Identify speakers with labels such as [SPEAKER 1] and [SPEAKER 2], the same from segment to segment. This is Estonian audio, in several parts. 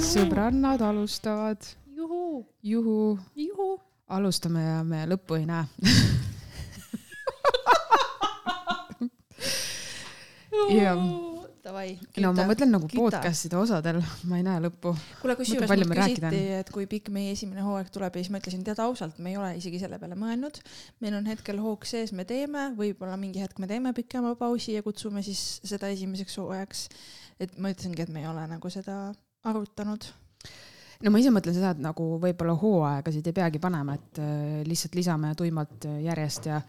[SPEAKER 1] sõbrannad alustavad.
[SPEAKER 2] juhu,
[SPEAKER 1] juhu,
[SPEAKER 2] juhu.
[SPEAKER 1] alustame ja me lõppu ei näe Jah.
[SPEAKER 2] Davai.
[SPEAKER 1] no ma mõtlen nagu podcast'ide osadel, ma ei näe lõppu.
[SPEAKER 2] kuule, kusjuures mult küsiti, et kui pikk meie esimene hooaeg tuleb ja siis ma ütlesin, tead ausalt, me ei ole isegi selle peale mõelnud. meil on hetkel hoog sees, me teeme, võib-olla mingi hetk me teeme pikema pausi ja kutsume siis seda esimeseks hooajaks. et ma ütlesingi, et me ei ole nagu seda arutanud.
[SPEAKER 1] no ma ise mõtlen seda, et nagu võib-olla hooaegasid ei peagi panema, et äh, lihtsalt lisame tuimalt äh, järjest ja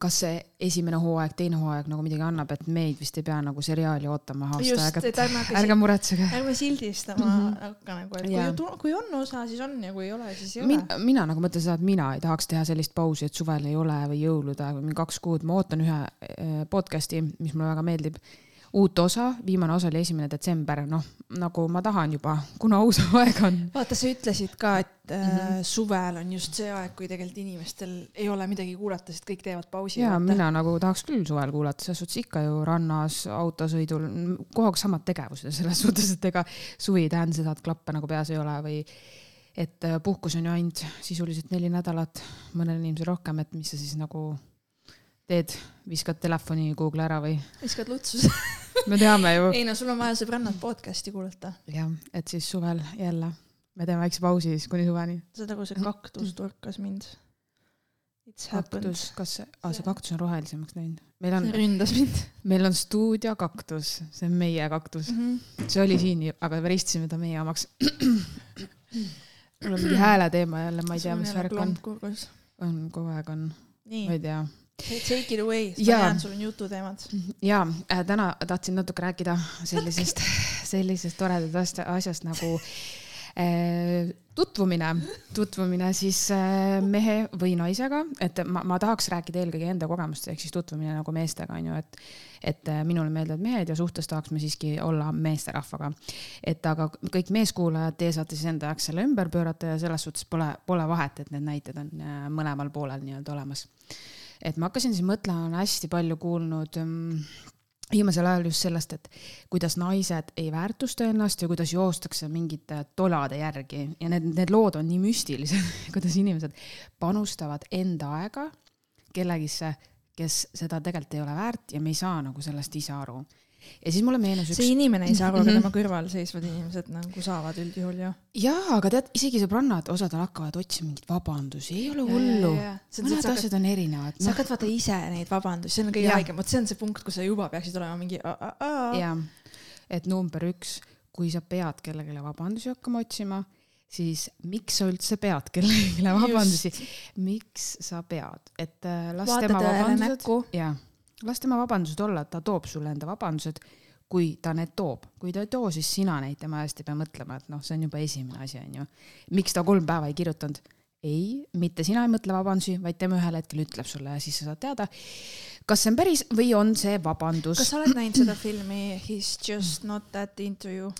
[SPEAKER 1] kas see esimene hooaeg, teine hooaeg nagu midagi annab, et meid vist ei pea nagu seriaali ootama aasta aega,
[SPEAKER 2] et ärme
[SPEAKER 1] ärge muretsege.
[SPEAKER 2] ärme sildistama mm -hmm. hakka nagu, et kui,
[SPEAKER 1] Jaa.
[SPEAKER 2] tu- kui on osa, siis on ja kui ei ole, siis ei
[SPEAKER 1] Min,
[SPEAKER 2] ole.
[SPEAKER 1] mina nagu mõtlen seda, et mina ei tahaks teha sellist pausi, et suvel ei ole või jõulude aeg või mingi kaks kuud, ma ootan ühe äh, podcast'i, mis mulle väga meeldib. Uut osa, viimane osa oli esimene detsember, noh nagu ma tahan juba, kuna uus aeg on.
[SPEAKER 2] vaata, sa ütlesid ka, et mm
[SPEAKER 1] Mhm.
[SPEAKER 2] -hmm. suvel on just see aeg, kui tegelikult inimestel ei ole midagi kuulata, sest kõik teevad pausi.
[SPEAKER 1] ja mina nagu tahaks küll suvel kuulata, selles suhtes ikka ju rannas, autosõidul, kogu aeg samad tegevused selles suhtes, et ega suvi ei tähenda seda, et klappe nagu peas ei ole või et äh, puhkus on ju ainult sisuliselt neli nädalat, mõnel inimesel rohkem, et mis sa siis nagu teed, viskad telefoni Google ära või?
[SPEAKER 2] viskad lutsus
[SPEAKER 1] me teame ju.
[SPEAKER 2] ei no sul on vaja sõbrannad podcast'i kuulata.
[SPEAKER 1] jah, et siis suvel jälle me teeme väikse pausi siis kuni suveni.
[SPEAKER 2] saad aru, see kaktus torkas mind.
[SPEAKER 1] Kaktus, kas see, aa see kaktus on rohelisemaks läinud? meil on
[SPEAKER 2] ründas mind
[SPEAKER 1] meil on stuudiokaktus, see on meie kaktus
[SPEAKER 2] mm. -hmm.
[SPEAKER 1] see oli siin, aga me ristisime ta meie omaks. mul on mingi hääleteema jälle, ma ei tea, mis värk on. on, kogu aeg on, ma ei, tea.
[SPEAKER 2] Take it away. Diane, sul on jututeemad.
[SPEAKER 1] ja äh, täna tahtsin natuke rääkida sellisest, sellisest toredast asja- asjast nagu äh, tutvumine, tutvumine siis äh, mehe või naisega, et ma, ma tahaks rääkida eelkõige enda kogemust, ehk siis tutvumine nagu meestega on ju, et et äh, minule meeldivad mehed ja suhtes tahaks me siiski olla meesterahvaga. et aga kõik meeskuulajad, teie saate siis enda jaoks selle ümber pöörata ja selles suhtes pole, pole vahet, et need näited on äh, mõlemal poolel nii-öelda olemas et ma hakkasin siis mõtlema, olen hästi palju kuulnud ähm, viimasel ajal just sellest, et kuidas naised ei väärtusta ennast ja kuidas joostakse mingite tolade järgi ja need, need lood on nii müstilised, kuidas inimesed panustavad enda aega kellegisse, kes seda tegelikult ei ole väärt ja me ei saa nagu sellest ise aru. Ja siis mulle meenus üks
[SPEAKER 2] see inimene ei saa aru, aga
[SPEAKER 1] Mhm.
[SPEAKER 2] tema kõrval seisvad inimesed nagu saavad üldjuhul ju.
[SPEAKER 1] jaa, aga tead, isegi sõbrannad, osadel hakkavad otsima mingeid vabandusi, ei ole hullu. mõned asjad on erinevad.
[SPEAKER 2] sa hakkad vaata ise neid vabandusi, see on kõige haigem, vot see on see punkt, kus sa juba peaksid olema mingi.
[SPEAKER 1] jah, et number üks, kui sa pead kellelegi vabandusi hakkama otsima, siis miks sa üldse pead kellelegi vabandusi, miks sa pead, et äh, las
[SPEAKER 2] vaata
[SPEAKER 1] tema vabandused, jaa, las tema vabandused olla, ta toob sulle enda vabandused, kui ta need toob, kui ta ei too, siis sina neid tema eest ei pea mõtlema, et noh, see on juba esimene asi, onju. miks ta kolm päeva ei kirjutanud? ei, mitte sina ei mõtle vabandusi, vaid tema ühel hetkel ütleb sulle ja siis sa saad teada, kas see on päris või on see vabandus
[SPEAKER 2] kas. sa oled näinud seda filmi He's just not that into you?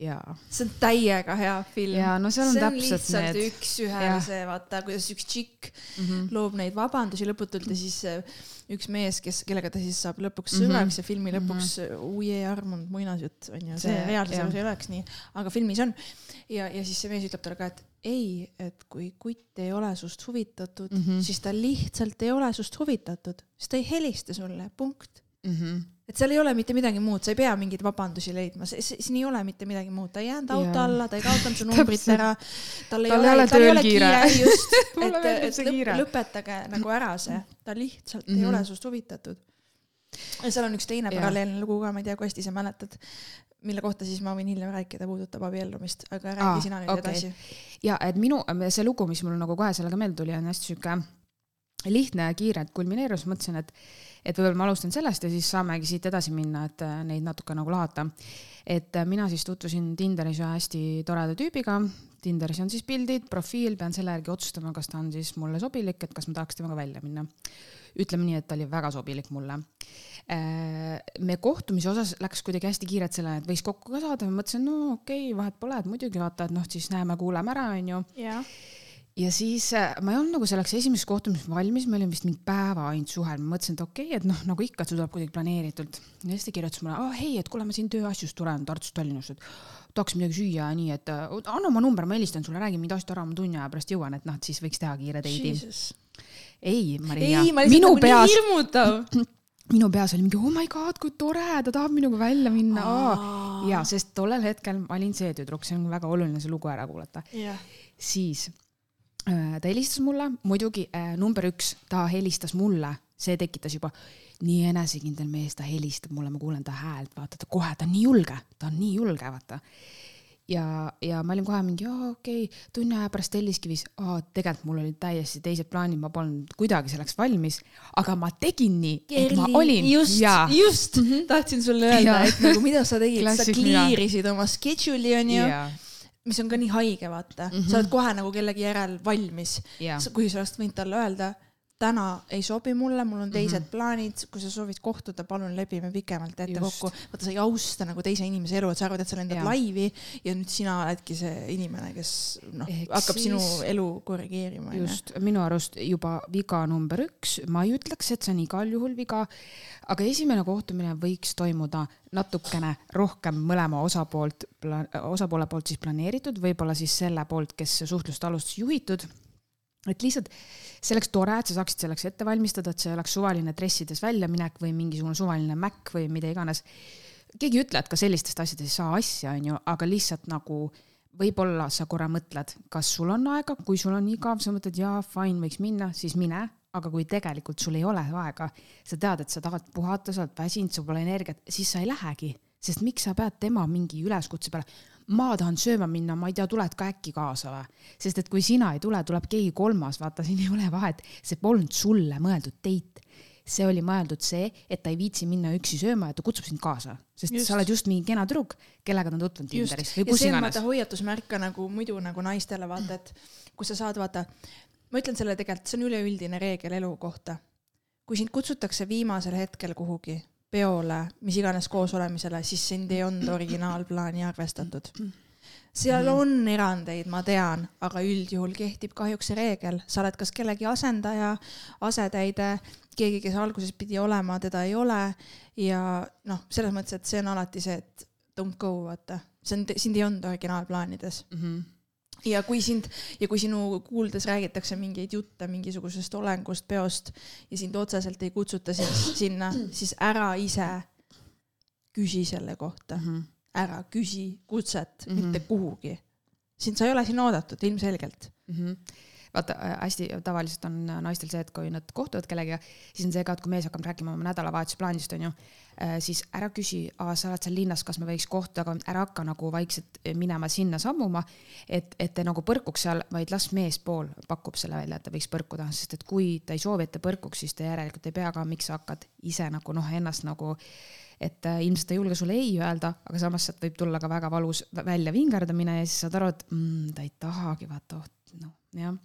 [SPEAKER 1] Jaa
[SPEAKER 2] see on täiega hea film.
[SPEAKER 1] Jaa, no seal on
[SPEAKER 2] see on
[SPEAKER 1] täpselt
[SPEAKER 2] lihtsalt
[SPEAKER 1] need-
[SPEAKER 2] üks-ühele see, vaata, kuidas üks tšikk
[SPEAKER 1] mm. -hmm.
[SPEAKER 2] loob neid vabandusi lõputult ja siis äh, üks mees, kes, kellega ta siis saab lõpuks sõbraks ja filmi lõpuks uie armunud muinasjutt on ju, see reaalses elus ei oleks nii, aga filmis on. ja, ja siis see mees ütleb talle ka, et ei, et kui kutt ei ole sust huvitatud mm. -hmm. siis ta lihtsalt ei ole sust huvitatud, siis ta ei helista sulle, punkt.
[SPEAKER 1] Mm -hmm.
[SPEAKER 2] et seal ei ole mitte midagi muud, sa ei pea mingeid vabandusi leidma, siin ei ole mitte midagi muud, ta ei jäänud auto
[SPEAKER 1] Jaa.
[SPEAKER 2] alla, ta ei kaotanud su numbrit ära. tal ei ole tal ei ole
[SPEAKER 1] kiire.
[SPEAKER 2] kiire, just, et, et lõp,
[SPEAKER 1] kiire.
[SPEAKER 2] lõpetage nagu ära see, ta lihtsalt mm -hmm.
[SPEAKER 1] Mhm.
[SPEAKER 2] ei ole sust huvitatud. ja seal on üks teine
[SPEAKER 1] Jaa.
[SPEAKER 2] paralleelne lugu ka, ma ei tea, kui hästi sa mäletad, mille kohta siis ma võin hiljem rääkida, puudutab abiellumist, aga räägi
[SPEAKER 1] Aa,
[SPEAKER 2] sina nüüd
[SPEAKER 1] okei.
[SPEAKER 2] edasi.
[SPEAKER 1] ja et minu, see lugu, mis mul nagu kohe sellega meelde tuli, on hästi sihuke lihtne ja kiire, kulmineerus, mõtlesin, et et võib-olla ma alustan sellest ja siis saamegi siit edasi minna, et äh, neid natuke nagu lahata. et äh, mina siis tutvusin Tinderis ühe hästi toreda tüübiga. Tinderis on siis pildid, profiil, pean selle järgi otsustama, kas ta on siis mulle sobilik, et kas ma tahaks temaga välja minna. ütleme nii, et ta oli väga sobilik mulle. me kohtumise osas läks kuidagi hästi kiirelt sellele, et võiks kokku ka saada, ma mõtlesin, no okei okay,, vahet pole, et muidugi vaata, et noh, siis näeme-kuuleme ära, onju.
[SPEAKER 2] jah,
[SPEAKER 1] ja siis äh, ma ei olnud nagu selleks esimeseks kohtumiseks valmis, ma olin vist mingi päeva ainult suhelnud, ma mõtlesin, et okei okay,, et noh, nagu ikka, et see tuleb kuidagi planeeritult. ja siis ta kirjutas mulle, aa hei, et kuule, ma siin tööasjust tulen Tartust Tallinnust, et tahaks midagi süüa ja nii, et äh, anna oma number, ma helistan sulle, räägin mind asjad ära, ma tunni aja pärast jõuan, et noh, et siis võiks teha kiire date'i. ei, Maria, minu
[SPEAKER 2] nagu
[SPEAKER 1] peas,
[SPEAKER 2] hirmutav.
[SPEAKER 1] minu peas oli mingi oh my god, kui tore, ta tahab minuga välja minna. ja, sest tollel hetkel ma olin see tüdruk, see on väga oluline see lugu ära kuulata.
[SPEAKER 2] Yeah..
[SPEAKER 1] siis ta helistas mulle, muidugi äh, number üks, ta helistas mulle, see tekitas juba nii enesekindel mees, ta helistab mulle, ma kuulen ta häält, vaata ta kohe, ta on nii julge, ta on nii julge, vaata. Ja, ja ma olin kohe mingi, okei. Okay,, tunni aja pärast Telliskivis, tegelikult mul olid täiesti teised plaanid, ma polnud kuidagi selleks valmis, aga ma tegin nii, et ma olin.
[SPEAKER 2] just, just. Mm, -hmm. tahtsin sulle öelda, et nagu mida sa tegid, sa clear isid oma schedule'i onju mis on ka nii haige, vaata. Mm, -hmm. sa oled kohe nagu kellegi järel valmis, kui sa oleks võinud talle öelda täna ei sobi mulle, mul on teised mm -hmm. plaanid, kui sa soovid kohtuda, palun lepime pikemalt ette Just. kokku. vaata, sa ei austa nagu teise inimese elu, et sa arvad, et sa lendad laivi ja nüüd sina oledki see inimene, kes noh, hakkab siis... sinu elu korrigeerima.
[SPEAKER 1] just, minu arust juba viga number üks, ma ei ütleks, et see on igal juhul viga, aga esimene kohtumine võiks toimuda natukene rohkem mõlema osapoolt, osapoole poolt siis planeeritud, võib-olla siis selle poolt, kes suhtlust alustas, juhitud et lihtsalt see oleks tore, et sa saaksid selleks ette valmistada, et see oleks suvaline dressides väljaminek või mingisugune suvaline mäkk või mida iganes. keegi ei ütle, et ka sellistest asjadest ei saa asja, onju, aga lihtsalt nagu võib-olla sa korra mõtled, kas sul on aega, kui sul on igav, sa mõtled jaa, fine, võiks minna, siis mine, aga kui tegelikult sul ei ole aega, sa tead, et sa tahad puhata, sa oled väsinud, sul pole energiat, siis sa ei lähegi, sest miks sa pead tema mingi üleskutse peale ma tahan sööma minna, ma ei tea, tuled ka äkki kaasa või? sest et kui sina ei tule, tuleb keegi kolmas, vaata, siin ei ole vahet, see polnud sulle mõeldud date. see oli mõeldud see, et ta ei viitsi minna üksi sööma ja ta kutsub sind kaasa, sest just. sa oled just mingi kena tüdruk, kellega ta on tutvunud Tinderis või kus iganes.
[SPEAKER 2] hoiatusmärk ka nagu muidu nagu naistele vaata, et kui sa saad vaata, ma ütlen selle tegelikult, see on üleüldine reegel elu kohta. kui sind kutsutakse viimasel hetkel kuhugi peole, mis iganes koosolemisele, siis sind ei olnud originaalplaani arvestatud. seal mhm. on erandeid, ma tean, aga üldjuhul kehtib kahjuks see reegel, sa oled kas kellegi asendaja, asetäide, keegi, kes alguses pidi olema, teda ei ole ja noh, selles mõttes, et see on alati see, et don't go, vaata, see on, sind ei olnud originaalplaanides mm. -hmm ja kui sind ja kui sinu kuuldes räägitakse mingeid jutte mingisugusest olengust, peost ja sind otseselt ei kutsuta siis sinna, siis ära ise küsi selle kohta mm. -hmm. ära küsi kutset mm -hmm. mitte kuhugi. sind, sa ei ole siin oodatud ilmselgelt mm.
[SPEAKER 1] -hmm vaata äh, hästi tavaliselt on naistel see, et kui nad kohtuvad kellegagi, siis on see ka, et kui mees hakkab rääkima oma nädalavahetusplaanist, onju, äh, siis ära küsi, sa oled seal linnas, kas me võiks kohtuda, aga ära hakka nagu vaikselt minema sinna sammuma, et, et te nagu põrkuks seal, vaid las meespool pakub selle välja, et ta võiks põrkuda, sest et kui ta ei soovi, et ta põrkuks, siis ta järelikult ei pea ka, miks sa hakkad ise nagu noh, ennast nagu et äh, ilmselt ta ei julge sulle ei öelda, aga samas sealt võib tulla ka väga valus välja vingerdamine ja siis saad aru, et mm, ta ei tahagi, vaata, oh noh, jah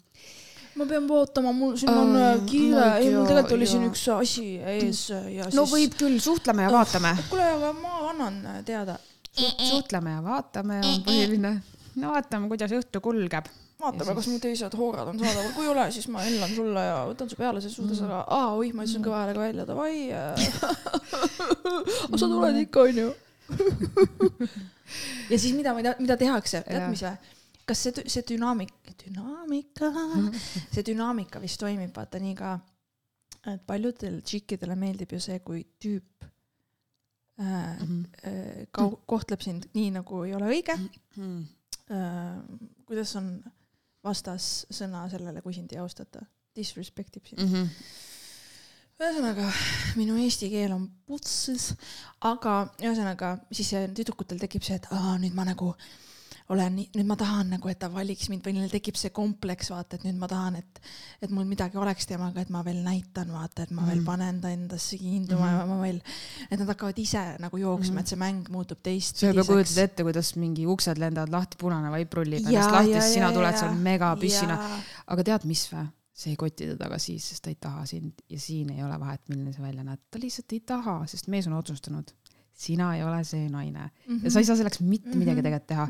[SPEAKER 2] ma pean vaatama, mul siin on oh, kiire, ei mul tegelikult oli siin üks asi ees ja siis.
[SPEAKER 1] no võib küll, suhtleme ja vaatame.
[SPEAKER 2] kuule, aga ma annan teada
[SPEAKER 1] Suht,. suhtleme ja vaatame on põhiline. no vaatame, kuidas õhtu kulgeb.
[SPEAKER 2] vaatame, kas mu teised hoorad on saadaval, kui ei ole, siis ma hellan sulle ja võtan su peale selles suhtes, aga aa, oih, ma ütlesin kõva häälega välja, davai aga sa tuled ikka, onju. ja siis mida, mida, mida tehakse, tead mis või? Kas see, see dünaamik, dünaamika, see dünaamika vist toimib vaata nii ka, et paljudel tšikkidele meeldib ju see, kui tüüp äh, mm -hmm. kau-, kohtleb sind nii, nagu ei ole õige mm. -hmm. Äh, kuidas on vastassõna sellele, kui sind ei austata? Disrespect ib sind mm. -hmm ühesõnaga, minu eesti keel on putsis, aga ühesõnaga siis tüdrukutel tekib see, et aa, nüüd ma nagu äh, olen nii, nüüd ma tahan nagu, et ta valiks mind või neil tekib see kompleks, vaata, et nüüd ma tahan, et, et mul midagi oleks temaga, et ma veel näitan, vaata, et ma mm. veel panen ta endasse kiinduma mm. ja ma veel, et nad hakkavad ise nagu jooksma mm., et see mäng muutub teistpidiseks.
[SPEAKER 1] sa juba kujutad ette, kuidas mingi uksed lendavad lahti, punane vaip rullib ennast lahti, siis sina tuled seal megapüssina. aga tead, mis vä? see ei koti teda ka siis, sest ta ei taha sind ja siin ei ole vahet, milline sa välja näed, ta lihtsalt ei taha, sest mees on otsustanud sina ei ole see naine mm
[SPEAKER 2] Mhm.
[SPEAKER 1] -hmm. ja sa ei saa selleks mitte mm -hmm. midagi tegelikult teha.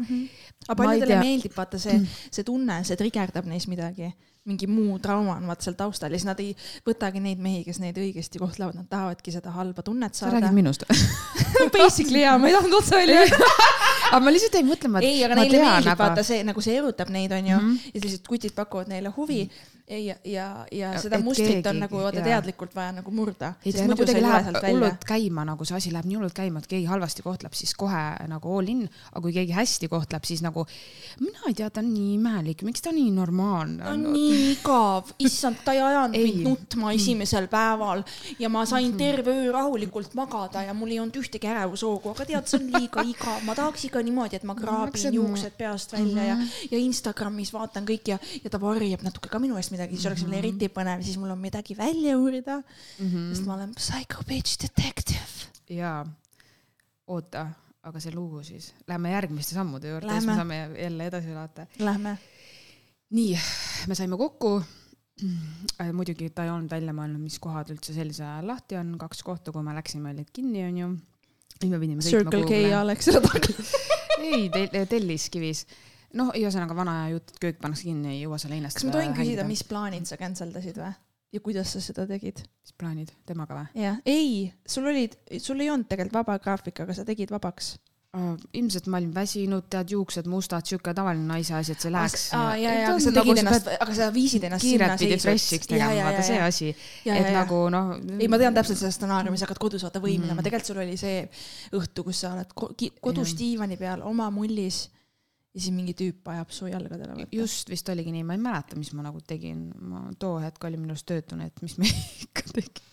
[SPEAKER 2] aga
[SPEAKER 1] Ma ei
[SPEAKER 2] paljudele
[SPEAKER 1] tea-
[SPEAKER 2] meeldib vaata see, see tunne, see trigerdab neis midagi, mingi muu trauma on vaata seal taustal ja siis nad ei võtagi neid mehi, kes neid õigesti kohtlevad, nad tahavadki seda halba tunnet
[SPEAKER 1] sa
[SPEAKER 2] saada
[SPEAKER 1] räägid. minust
[SPEAKER 2] Basically jaa, ma ei tahtnud otse välja öelda.
[SPEAKER 1] aga ma lihtsalt jäin mõtlema, et
[SPEAKER 2] ei, aga neile meeldib
[SPEAKER 1] aga-
[SPEAKER 2] vaata see nagu see erutab neid onju mm
[SPEAKER 1] Mhm.
[SPEAKER 2] -hmm. ja sellised kutid pakuvad neile huvi ja, ja, ja, ja
[SPEAKER 1] Ja
[SPEAKER 2] seda
[SPEAKER 1] et
[SPEAKER 2] mustrit
[SPEAKER 1] keegi-
[SPEAKER 2] on nagu vaata teadlikult vaja nagu murda.
[SPEAKER 1] nagu kuidagi läheb hullult käima, nagu see asi läheb nii hullult käima, et keegi halvasti kohtleb, siis kohe nagu all in, aga kui keegi hästi kohtleb, siis nagu mina ei tea, ta on nii imelik, miks ta nii normaalne?
[SPEAKER 2] Ta on nii igav, issand, ta ei ajanud
[SPEAKER 1] Ei.
[SPEAKER 2] mind nutma esimesel päeval ja ma sain terve öö rahulikult magada ja mul ei olnud ühtegi ärevushoogu, aga tead, see on liiga igav, ma tahaks ikka niimoodi, et ma kraabin juuksed peast välja ja, ja Instagramis vaatan kõik ja, ja ta varjab natuke ka minu eest midagi, siis oleks veel eriti põnev, siis mul on midagi välja uurida mm, -hmm. sest ma olen psycho bitch detective.
[SPEAKER 1] jaa, oota, aga see lugu siis, lähme järgmiste sammude juurde, siis me saame jälle edasi elada.
[SPEAKER 2] Lähme.
[SPEAKER 1] nii, me saime kokku. muidugi ta ei olnud välja mõelnud, mis kohad üldse sellisel ajal lahti on, kaks kohta, kui me läksime, olid kinni, onju. siis me pidime sõitma
[SPEAKER 2] Circle K ja Alexela taga.
[SPEAKER 1] ei te,, Telliskivis. noh, ühesõnaga vana aja jutt, et köök pannakse kinni, ei jõua seal heinast.
[SPEAKER 2] kas ma tohin küsida, mis plaanid sa cancel dasid või? ja kuidas sa seda tegid?
[SPEAKER 1] mis plaanid temaga või
[SPEAKER 2] jah, ei, sul olid, sul ei olnud tegelikult vaba graafik, aga sa tegid vabaks.
[SPEAKER 1] uh,? ilmselt ma olin väsinud, tead, juuksed mustad, siuke tavaline naise asi, et see läheks.
[SPEAKER 2] aga sa tegid ennast, aga sa viisid ennast
[SPEAKER 1] kiirelt pidi fresh'iks tegema, vaata see asi, et nagu noh.
[SPEAKER 2] ei, ma tean täpselt seda stsenaariumi, sa hakkad kodus vaata võimlema mm., tegelikult sul oli see õhtu, kus sa oled kodus diivani peal oma mullis ja siis mingi tüüp ajab su jalgadele.
[SPEAKER 1] just vist oligi nii, ma ei mäleta, mis ma nagu tegin, ma too hetk olin minu arust töötune, et mis me ikka tegime.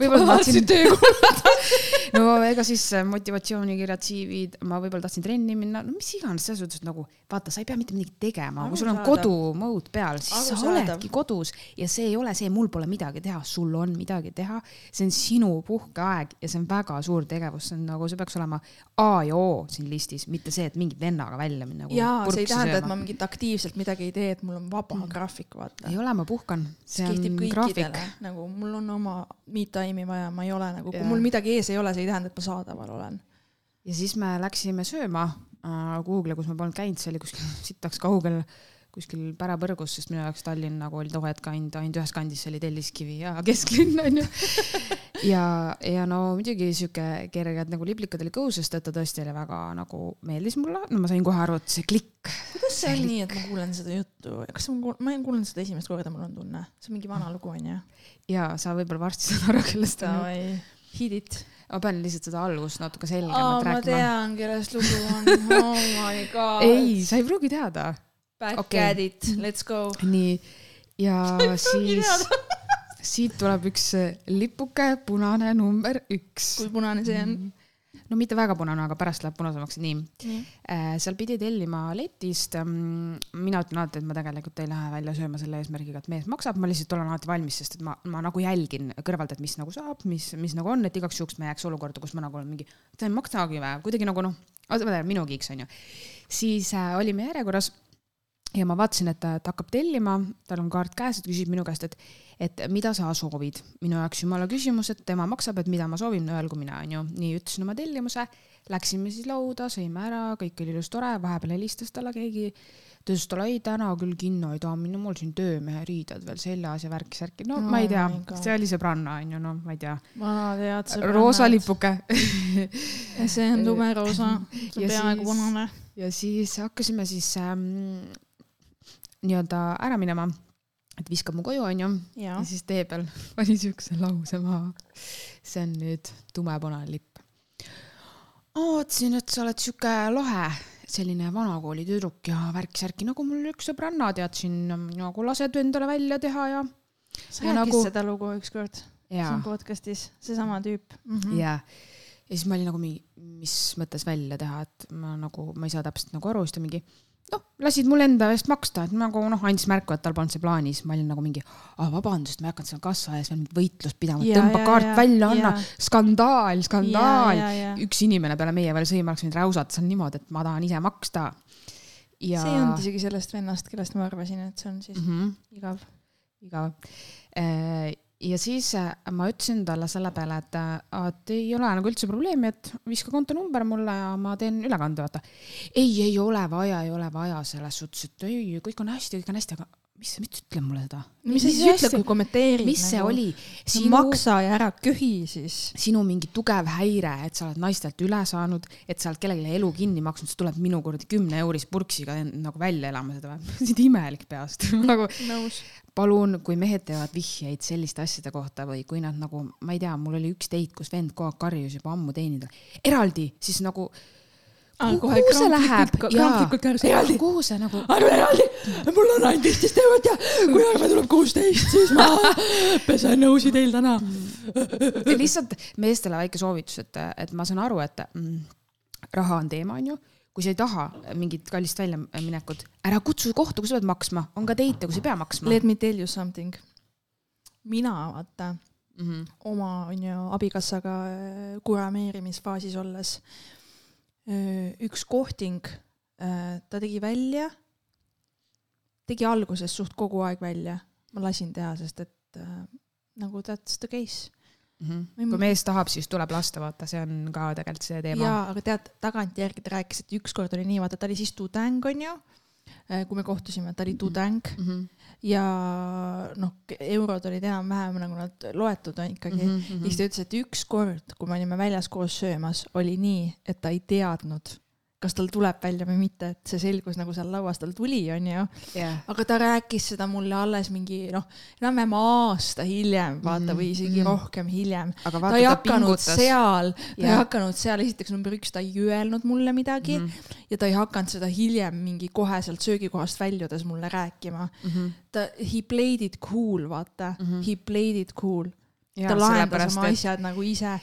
[SPEAKER 1] Võib-olla ma tahtsin
[SPEAKER 2] töökohta.
[SPEAKER 1] no ega siis äh, motivatsioonikirjad, CV-d, ma võib-olla tahtsin trenni minna, no mis iganes, selles suhtes nagu vaata, sa ei pea mitte midagi tegema, kui sul on kodu mode peal, siis sa
[SPEAKER 2] Arusaadav.
[SPEAKER 1] oledki kodus ja see ei ole see, mul pole midagi teha, sul on midagi teha. see on sinu puhkeaeg ja see on väga suur tegevus, see on nagu, see peaks olema A ja O siin listis, mitte see, et mingi vennaga välja minna.
[SPEAKER 2] jaa, see ei tähenda, et ma mingit aktiivselt midagi ei tee, et mul on vaba graafik, vaata
[SPEAKER 1] ei. ole, ma puhkan, see
[SPEAKER 2] kehtib kõikidele, nagu mul on oma me time'i vaja, ma ei ole nagu, kui mul midagi ees ei ole, see ei tähenda, et ma saadaval olen.
[SPEAKER 1] ja siis me läksime sööma äh, kuhugile, kus ma polnud käinud, see oli kuskil sitaks kaugel, kuskil pärapõrgus, sest minu jaoks Tallinn nagu oli too hetk ainult, ainult ühes kandis, see oli Telliskivi ja kesklinn onju. ja, ja no muidugi sihuke kerged nagu liblikad oli kõhu, sest et ta tõesti oli väga nagu meeldis mulle, no ma sain kohe aru, et see klikk.
[SPEAKER 2] kuidas see on nii, et ma kuulen seda juttu, kas ma ma kuulen seda esimest korda, mul on tunne, see on mingi vana lugu onju.
[SPEAKER 1] ja sa võib-olla varsti saad aru, kellest ta on.
[SPEAKER 2] Hit it.
[SPEAKER 1] ma pean lihtsalt seda algust natuke selgemalt
[SPEAKER 2] ma
[SPEAKER 1] rääkima.
[SPEAKER 2] tean, kellest lugu on, oh my god.
[SPEAKER 1] ei, sa ei pruugi teada.
[SPEAKER 2] Back
[SPEAKER 1] okei.
[SPEAKER 2] at it, let's go.
[SPEAKER 1] nii, ja siis siit tuleb üks äh, lipuke, punane number üks.
[SPEAKER 2] kui punane see on?
[SPEAKER 1] no mitte väga punane, aga pärast läheb punasemaks, nii.
[SPEAKER 2] nii.
[SPEAKER 1] seal pidi tellima letist. mina ütlen alati, et ma tegelikult ei lähe välja sööma selle eesmärgiga, et mees maksab, ma lihtsalt olen alati valmis, sest et ma, ma nagu jälgin kõrvalt, et mis nagu saab, mis, mis nagu on, et igaks juhuks ma jääks olukorda, kus ma nagu olen mingi, ta ei maksagi või, kuidagi nagu noh, minu kiiks onju. siis äh, olime järjekorras ja ma vaatasin, et ta, hakkab tellima, tal on kaart käes, ta küsib minu käest, et, et mida sa soovid. minu jaoks jumala küsimus, et tema maksab, et mida ma soovin, öelgu mina, onju. nii ütlesin oma tellimuse, läksime siis lauda, sõime ära, kõik oli ilus tore, vahepeal helistas talle keegi. ta ütles talle, ei täna küll kinno ei taha minna, mul siin töömehe riided veel seljas ja värki-särki, no
[SPEAKER 2] Oh
[SPEAKER 1] ma ei tea
[SPEAKER 2] my God.,
[SPEAKER 1] see oli sõbranna onju, no ma ei tea.
[SPEAKER 2] vanad head sõbrannad.
[SPEAKER 1] roosa. lipuke
[SPEAKER 2] see on tumeroosa, see on peaaegu
[SPEAKER 1] siis-
[SPEAKER 2] punane.
[SPEAKER 1] ja siis hakkasime siis ähm, nii-öelda ära minema, et viskab mu koju, onju. ja. siis tee peal pani siukse lause maha. see on nüüd tumepunane lipp. ootasin, et sa oled siuke lahe, selline vanakooli tüdruk ja värk-särki, nagu mul üks sõbranna teadsin, nagu lased endale välja teha ja.
[SPEAKER 2] sa
[SPEAKER 1] ja
[SPEAKER 2] rääkisid
[SPEAKER 1] nagu-
[SPEAKER 2] seda lugu ükskord siin, podcast'is, seesama tüüp mm. -hmm.
[SPEAKER 1] ja, ja siis ma olin nagu mingi, mis mõttes välja teha, et ma nagu, ma ei saa täpselt nagu aru, siis ta mingi noh, lasid mul enda eest maksta, et nagu noh, andis märku, et tal polnud see plaanis, ma olin nagu mingi, vabandust, ma ei hakanud seal kassa ees veel võitlust pidama, tõmba
[SPEAKER 2] ja,
[SPEAKER 1] kaart
[SPEAKER 2] ja,
[SPEAKER 1] välja, anna skandaal, skandaal. üks inimene peale meie veel sõima oleks võinud räusata seal niimoodi, et ma tahan ise maksta. ja
[SPEAKER 2] see ei olnud isegi sellest vennast, kellest ma arvasin, et see on siis
[SPEAKER 1] mm. -hmm
[SPEAKER 2] igav.
[SPEAKER 1] igav. Ja siis äh, ma ütlesin talle selle peale, et, äh, et ei ole nagu üldse probleemi, et viska kontonumber mulle ja ma teen ülekande, vaata. ei, ei ole vaja, ei ole vaja selles suhtes, et ei, kõik on hästi, kõik on hästi, aga mis, mis ütle mulle seda?
[SPEAKER 2] mis sa siis ütled, kui kommenteerid?
[SPEAKER 1] mis see
[SPEAKER 2] nagu,
[SPEAKER 1] oli?
[SPEAKER 2] sinu... maksa ja ära köhi siis.
[SPEAKER 1] sinu mingi tugev häire, et sa oled naistelt üle saanud, et sa oled kellelegi elu kinni maksnud, siis tuleb minu kuradi kümne eurist purksiga nagu välja elama seda või? see on imelik peast nagu palun, kui mehed teevad vihjeid selliste asjade kohta või kui nad nagu, ma ei tea, mul oli üks date, kus vend kogu aeg karjus juba ammu teenida, eraldi siis nagu kuhu, kuhu see läheb? kuhu see nagu?
[SPEAKER 2] arvan eraldi, mul on ainult viisteist eurot ja kui arve tuleb kuusteist, siis ma pesen nõusi teil täna.
[SPEAKER 1] lihtsalt meestele väike soovitus, et, et ma saan aru, et mm, raha on teema, onju kui sa ei taha mingit kallist väljaminekut, ära kutsu kohta, kus sa pead maksma, on ka teite, kus ei pea maksma.
[SPEAKER 2] Let me tell you something. mina vaata mm -hmm. oma onju abikassaga äh, kurameerimisfaasis olles üks kohting, ta tegi välja, tegi alguses suht kogu aeg välja, ma lasin teha, sest et nagu that's the case
[SPEAKER 1] mm. -hmm. kui mees tahab, siis tuleb lasta, vaata, see on ka tegelikult see teema.
[SPEAKER 2] jaa, aga tead, tagantjärgi ta rääkis, et ükskord oli nii, vaata, ta oli siis tudeng, onju kui me kohtusime, ta oli tudeng mm -hmm. ja noh, eurod olid enam-vähem nagu nad loetud on ikkagi mm. -hmm. ja siis ta ütles, et ükskord, kui me olime väljas koos söömas, oli nii, et ta ei teadnud kas tal tuleb välja või mitte, et see selgus nagu seal lauas tal tuli, onju yeah.. aga ta rääkis seda mulle alles mingi noh, enam-vähem aasta hiljem, vaata mm, -hmm. või isegi mm -hmm. rohkem hiljem. ta ei hakanud pingutas. seal, ta yeah. ei hakanud seal, esiteks number üks, ta ei öelnud mulle midagi mm -hmm. ja ta ei hakanud seda hiljem mingi koheselt söögikohast väljudes mulle rääkima mm. -hmm. ta, he played it cool, vaata mm, -hmm. he played it cool. ta lahendas oma asjad et... nagu ise.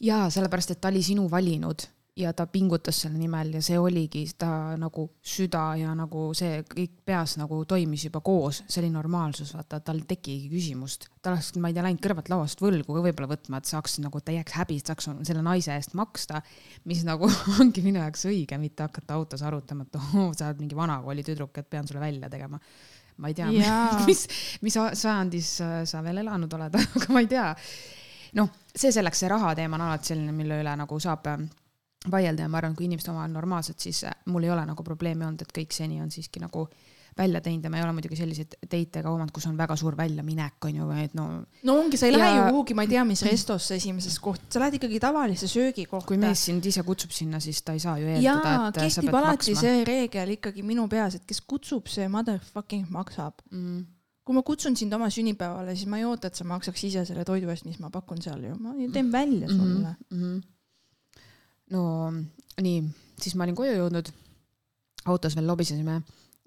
[SPEAKER 1] jaa, sellepärast, et ta oli sinu valinud ja ta pingutas selle nimel ja see oligi ta nagu süda ja nagu see kõik peas nagu toimis juba koos, see oli normaalsus, vaata, tal ei tekigi küsimust. ta oleks, ma ei tea, läinud kõrvalt lauast võlgu ka võib-olla võtma, et saaks nagu, ta ei jääks häbi, et saaks selle naise eest maksta, mis nagu ongi minu jaoks õige, mitte hakata autos arutama, et oh, sa oled mingi vanakooli tüdruk, et pean sulle välja tegema ma ei tea, mis, mis sajandis sa veel elanud oled aga ma ei tea. noh, see selleks, see raha teema on alati selline, mille üle nagu saab vaielda ja ma arvan, kui inimesed omavahel normaalsed, siis äh, mul ei ole nagu probleemi olnud, et kõik seni on siiski nagu välja teinud ja ma ei ole muidugi selliseid date'e ka omanud, kus on väga suur väljaminek, on ju, et no.
[SPEAKER 2] no ongi, sa ei ja... lähe ju kuhugi, ma ei tea, mis restosse esimeses koht, sa lähed ikkagi tavalisse söögikohta.
[SPEAKER 1] kui mees sind ise kutsub sinna, siis ta ei saa ju eeldada, et
[SPEAKER 2] kehtib sa pead alati maksma. see reegel ikkagi minu peas, et kes kutsub, see motherfucking maksab mm kui ma kutsun sind oma sünnipäevale, siis ma ei oota, et sa maksaks ise selle toidu eest, mis ma pakun seal ju, ma teen välja sulle mm. -hmm
[SPEAKER 1] no nii, siis ma olin koju jõudnud, autos veel lobisesime,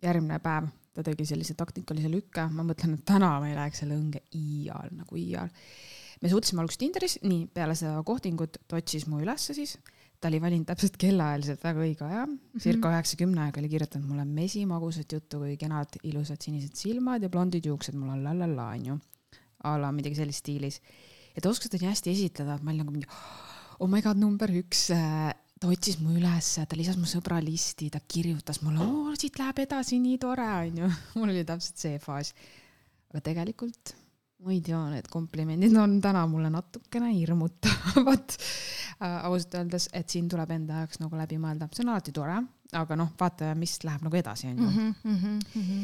[SPEAKER 1] järgmine päev ta tegi sellise taktikalise lükke, ma mõtlen, et täna ma ei läheks selle õnge iial nagu iial. me suutsime alguses Tinderis, nii peale seda kohtingut ta otsis mu ülesse siis, ta oli valinud täpselt kellaajaliselt väga õige aja mm -hmm., circa üheksa-kümne aega oli kirjutanud mulle mesimagusat juttu, kui kenad ilusad sinised silmad ja blondid juuksed mul on la la la onju, a la midagi sellises stiilis. ja ta oskas teda nii hästi esitleda, et ma olin nagu mingi oh my god, number üks, äh, ta otsis mu üles, ta lisas mu sõbralisti, ta kirjutas mulle, oo, siit läheb edasi, nii tore, onju. mul oli täpselt see faas. aga tegelikult ma ei tea, need komplimendid on täna mulle natukene hirmutavad äh, ausalt öeldes, et siin tuleb enda jaoks nagu läbi mõelda, see on alati tore, aga noh, vaata, mis läheb nagu edasi, onju. Mhm, mhm, mhm.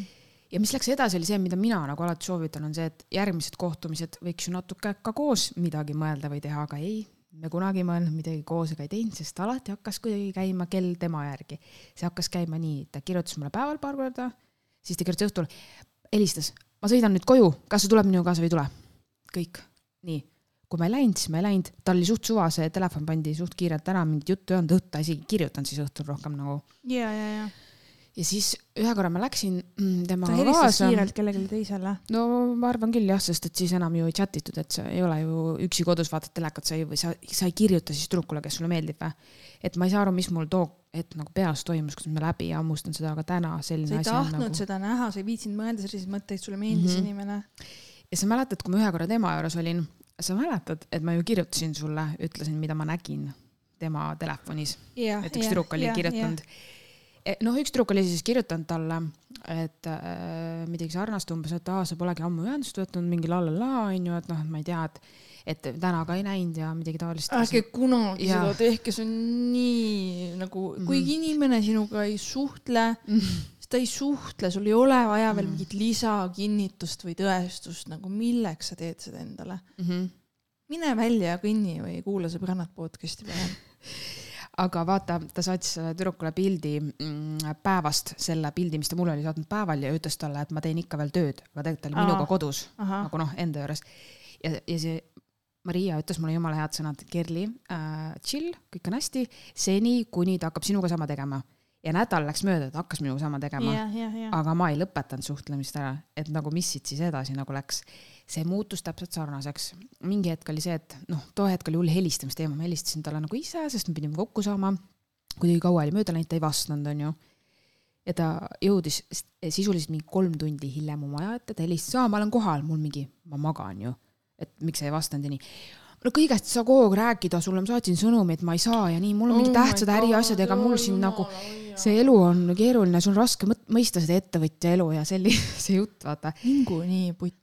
[SPEAKER 1] ja mis läks edasi, oli see, mida mina nagu alati soovitan, on see, et järgmised kohtumised võiks ju natuke ka koos midagi mõelda või teha, aga ei, me kunagi ei mõelnud midagi koos ega ei teinud, sest alati hakkas kuidagi käima kell tema järgi. see hakkas käima nii, ta kirjutas mulle päeval paar korda, siis ta kirjutas õhtul, helistas, ma sõidan nüüd koju, kas sa tuled minuga kaasa või ei tule? kõik, nii. kui ma ei läinud, siis ma ei läinud, tal oli suht suva, see telefon pandi suht kiirelt ära, mingit juttu ei olnud, ta isegi kirjutanud siis õhtul rohkem nagu.
[SPEAKER 2] ja, ja, ja
[SPEAKER 1] ja siis ühe korra ma läksin mm, temaga
[SPEAKER 2] kaasa. ta helistas kiirelt kellelegi teisele?
[SPEAKER 1] no ma arvan küll jah, sest et siis enam ju ei chat itud, et sa ei ole ju üksi kodus, vaatad telekat, sa ei, või sa, sa ei kirjuta siis tüdrukule, kes sulle meeldib või. et ma ei saa aru, mis mul too hetk nagu peas toimus, kuidas ma läbi hammustan seda, aga täna selline
[SPEAKER 2] asi on nagu. sa ei tahtnud nagu... seda näha, sa ei viitsinud mõelda selliseid mõtteid, sulle meeldis mm -hmm. inimene.
[SPEAKER 1] ja sa mäletad, kui ma ühe korra tema juures olin, sa mäletad, et ma ju kirjutasin sulle, ütlesin, mida ma nägin tema telefonis. et üks tüdruk oli ja, kirjutanud ja noh, üks tüdruk oli siis kirjutanud talle, et äh, midagi sarnast umbes, et aa, sa polegi ammu ühendust võtnud, mingi la la la onju, et noh, et ma ei tea, et et täna ka ei näinud ja midagi taolist.
[SPEAKER 2] ärge kunagi ja. seda tehke, see on nii nagu mm, -hmm. kuigi inimene sinuga ei suhtle mm, -hmm. ta ei suhtle, sul ei ole vaja veel -hmm. mingit lisakinnitust või tõestust, nagu milleks sa teed seda endale mm. -hmm. mine välja ja kõnni või kuula sõbrannad podcast'i parem
[SPEAKER 1] aga vaata, ta saatis tüdrukule pildi mm, päevast, selle pildi, mis ta mulle oli saatnud päeval ja ütles talle, et ma teen ikka veel tööd, aga tegelikult ta oli minuga kodus Aha. nagu noh, enda juures. ja, ja see Maria ütles mulle jumala head sõnad, Kerli äh,, chill, kõik on hästi, seni kuni ta hakkab sinuga sama tegema. Ja nädal läks mööda, ta hakkas minuga sama tegema
[SPEAKER 2] yeah,. Yeah, yeah.
[SPEAKER 1] aga ma ei lõpetanud suhtlemist ära, et nagu mis siit siis edasi nagu läks. see muutus täpselt sarnaseks. mingi hetk oli see, et noh, too hetk oli hull helistamisteema, ma helistasin talle nagu ise, sest me pidime kokku saama. kuidagi kaua oli mööda läinud, ta ei vastanud, onju ja ta jõudis sisuliselt mingi kolm tundi hiljem oma aja ette, ta helistas, aa, ma olen kohal, mul mingi, ma magan ju et miks sa ei vastanud ja nii. No kõigest ei saa kogu aeg rääkida, sulle ma saatsin sõnumi, et ma ei saa ja nii, mul on oh mingi tähtsad äriasjad, ega mul siin nagu see elu on keeruline, sul on raske mõista seda ettevõtja elu ja sellise jutt, vaata.
[SPEAKER 2] mingu nii putt.